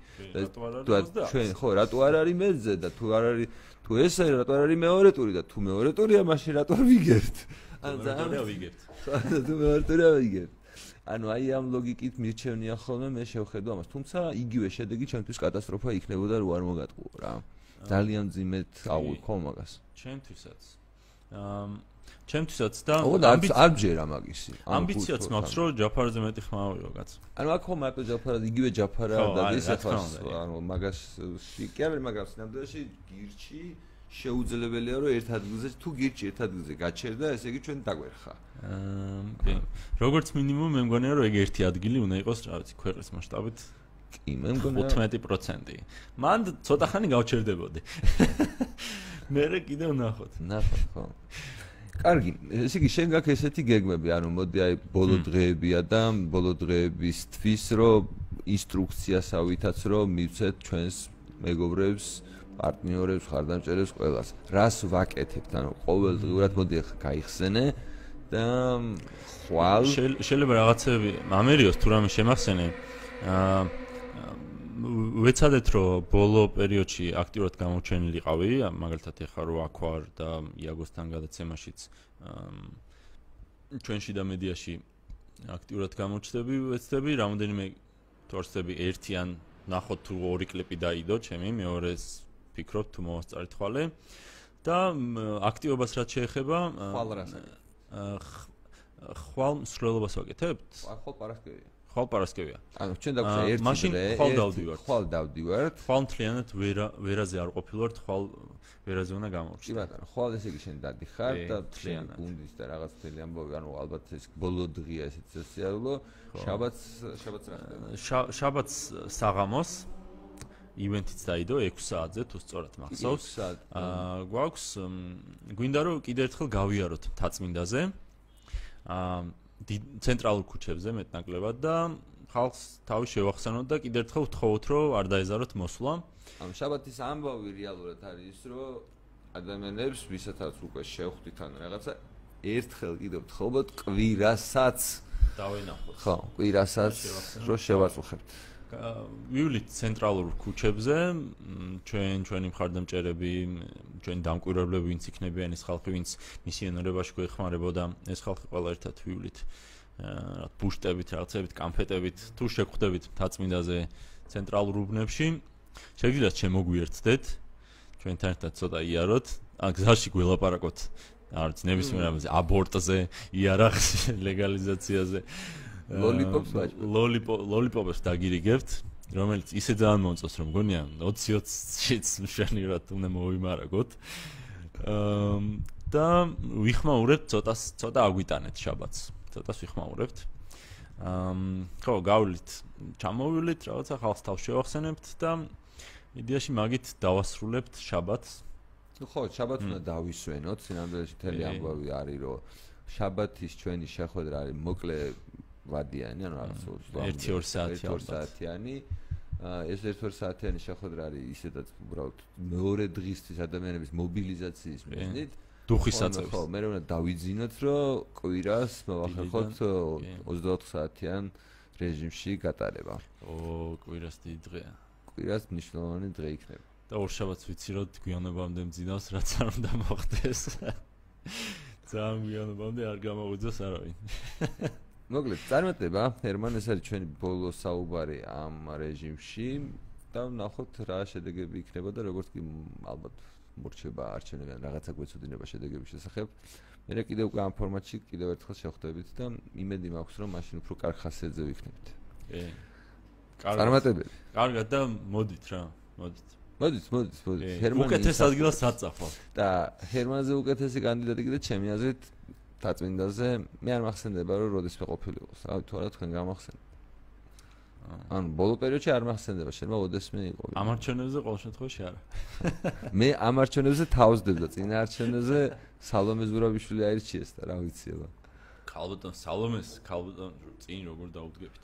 და ჩვენ ხო, რატო არ არის მეზე და თუ არ არის თუ ეს არის რატო არ არის მეორე ტური და თუ მეორე ტურია, მაშინ რატო ვიგებთ? ან ძალიან ვიგებთ. თუ მეორე ტურია ვიგებთ. ანუ აი ამ ლოგიკით მირჩევნია ხოლმე მე შევხედო ამას. თუმცა იგივე შედეგი ჩვენთვის კატასტროფა იქნებოდა რო არ მოგატყუო რა. ძალიან ძიმეთ აღვიქო მაგას. ჩემთვისაც. აა ჩემთვისაც და არ ჯერა მაგისი. ამბიციაც მაქვს რომ ჯაფარზე მეტი ხმა ავიღო კაც. ანუ აქ ხომ აკო ჯაფარა იგივე ჯაფარა და ის ახლა ანუ მაგას კი არა მაგას ნამდვილში გირჩი შეუძლებელია რომ ერთ ადგილზე თუ გირჩი ერთ ადგილზე გაჩერდა ესე იგი ჩვენ დაგვერხა. აა როგორც მინიმუმ მე მგონია რომ ეგ ერთი ადგილი უნდა იყოს რა ვიცი ქვეყნის მასშტაბით კი, მე მგონია 15%. მან ცოტა ხანი გავჩერდებოდი. <laughs> მე რე კიდევ ნახოთ. ნახოთ, ხო. კარგი, ესე იგი შენ გაქვს ესეთი გეგმები, ანუ მოდი აი ბოლო დღეებია და ბოლო დღეებისთვის რომ ინსტრუქციას ავითაც რომ მივცეთ ჩვენს მეგობრებს, პარტნიორებს, ხარდამჭერებს ყველას. რას ვაკეთებთ? ანუ ყოველდღიურად მოდი ახლა გაიხსენე და ხვალ შეიძლება რაღაცები ამერიოს თუ რამე შემახსენე. აა ვეცადეთ რომ ბოლო პერიოდში აქტიურად გამოჩენილიყავი, მაგალითად ეხა რო აქვარ და იაგოსთან გადაცემაშიც ჩვენში და მედიაში აქტიურად გამოჩნდები, ვეცდები რამოდენიმე თორსები ერთიან ნახოთ თუ ორი კლიპი დაიდო ჩემი მეორეს ფიქრობ თუ მოვასწარეთ ხვალე და აქტივობას რაც შეეხება ხვალ რას ხვალ მსვლელობას ვაკეთებთ? ახალ პარასკევია. ხვალ პარასკევია. ანუ ჩვენ დაგვცა ერთი დღე. მაშინ ხვალ დავდივართ. ხვალ დავდივართ. ხვალ მთლიანად ვერა ვერაზე არ ყოფილვართ, ხვალ ვერაზე უნდა კი გამოვჩნდე. ბატონო, ხვალ ესე იგი შენ დადიხარ კი, და მთლიანად. გუნდის და რაღაც მთელი ამბავი, ანუ ალბათ ეს ბოლო დღეა ესეც სოციალო. შაბათს შაბათს რა ხდება? შა- შაბათს საღამოს ივენთიც დაიდო 6 საათზე თუ სწორად მახსოვს. იქ საათ, აა გვაქვს გვინდა რომ კიდე ერთხელ გავიაროთ თაწმინდაზე. აა ცენტრალურ ქუჩებზე მეტნაკლებად და ხალხს თავი შევახსენოთ და კიდე ერთხელ ვთხოვოთ რომ არ დაეზაროთ მოსვლა. ამ შაბათის ამბავი რეალურად არის ის, რომ ადამიანებს ვისათაც უკვე შევხვდით ან რაღაცა ერთხელ კიდევ ვთხოვოთ კვირასაც. დავენახოთ. ხო, კვირასაც შევახსენოთ. რო შევაწუხებთ. ვივლით ცენტრალურ ქუჩებზე, ჩვენ ჩვენი მხარდამჭერები, მ, ჩვენი დამკვირვებლები, ვინც იქნებიან ეს ხალხი, ვინც მისიონერებაში გვეხმარებოდა, ეს ხალხი ყველა ერთად ვივლით. რა ბუშტებით, რაღაცებით, კამფეტებით, თუ შეგხვდებით თაწმინდაზე ცენტრალურ უბნებში, შეგიძლიათ შემოგვიერთდეთ. ჩვენთან ერთად ცოტა იაროთ, ან გზაში გველაპარაკოთ. არც ნებისმიერ ამაზე აბორტზე, იარაღზე, <laughs> ლეგალიზაციაზე. ლოლიპოპს აა, ვაჭრობთ. ლოლიპო ლოლიპოპებს დაგირიგებთ, რომელიც ისე ძალიან მომწონს, რომ მგონია 20-20-შიც მშვენივრად უნდა მოვიმარაგოთ. აა და ვიხმაურებთ ცოტას, ცოტა აგვიტანეთ შაბათს. ცოტას ვიხმაურებთ. აა ხო, გავლით, ჩამოვივლით, რაღაცა ხალხს თავს შევახსენებთ და იდეაში მაგით დავასრულებთ შაბათს. ნუ ხო, შაბათს უნდა დავისვენოთ, სინამდვილეში მთელი ამბავი არის, რომ შაბათის ჩვენი შეხვედრა არის მოკლე ვადიანი, ანუ რაღაც ერთი-ორ საათი 1-2 ალბათ. საათიანი. აა ეს 1-2 საათიანი შეხვედრა არის ისედაც უბრალოდ მეორე დღისთვის ადამიანების მობილიზაციის მიზნით. დუხის საწევს. ხო, მე უნდა დავიძინოთ, რომ კვირას მოვახერხოთ კი. 24 საათიან რეჟიმში გატარება. ო, კვირას დიდი დღეა. კვირას მნიშვნელოვანი დღე იქნება. და ორშაბათს ვიცი რომ გვიანობამდე მძინავს რაც არ უნდა მოხდეს. <laughs> ძალიან გვიანობამდე არ გამოუძოს არავინ. <laughs> მოკლედ, წარმატება, ჰერმან, ეს არის ჩვენი ბოლო საუბარი ამ რეჟიმში და ვნახოთ რა შედეგები იქნება და როგორც კი ალბათ მორჩება არჩევნები ან რაღაცა გვეცოდინება შედეგების შესახებ. მე კიდევ უკვე ამ ფორმატში კიდევ ერთხელ შევხვდებით და იმედი მაქვს, რომ მაშინ უფრო კარგ ხასიათზე ვიქნებით. კი. კარგად. წარმატებები. კარგად და მოდით რა, მოდით. მოდით, მოდით, მოდით. ჰერმანი უკეთეს ადგილას საწახვალ. და ჰერმანზე უკეთესი კანდიდატი კიდე ჩემი აზრით დაწმინდაზე მე არ მახსენდება რომ როდესმე ყოფილიყო. რავი, თუ არა თქვენ გამახსენებთ. ანუ ბოლო პერიოდში არ მახსენდება, შეიძლება ოდესმე იყო. ამ არჩევნებზე ყოველ შემთხვევაში არა. <laughs> მე ამ არჩევნებზე თავსდებ და წინა არჩევნებზე სალომე ზურაბიშვილი აირჩიეს და რა ვიცი აბა. ქალბატონ სალომეს, ქალბატონ წინ როგორ დაუდგებით.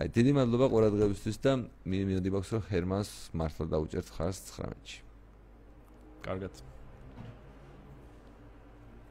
აი დიდი მადლობა ყურადღებისთვის და მე მინდა მაქვს რომ ჰერმანს მართლა დაუჭერთ ხარს 19-ში. კარგად.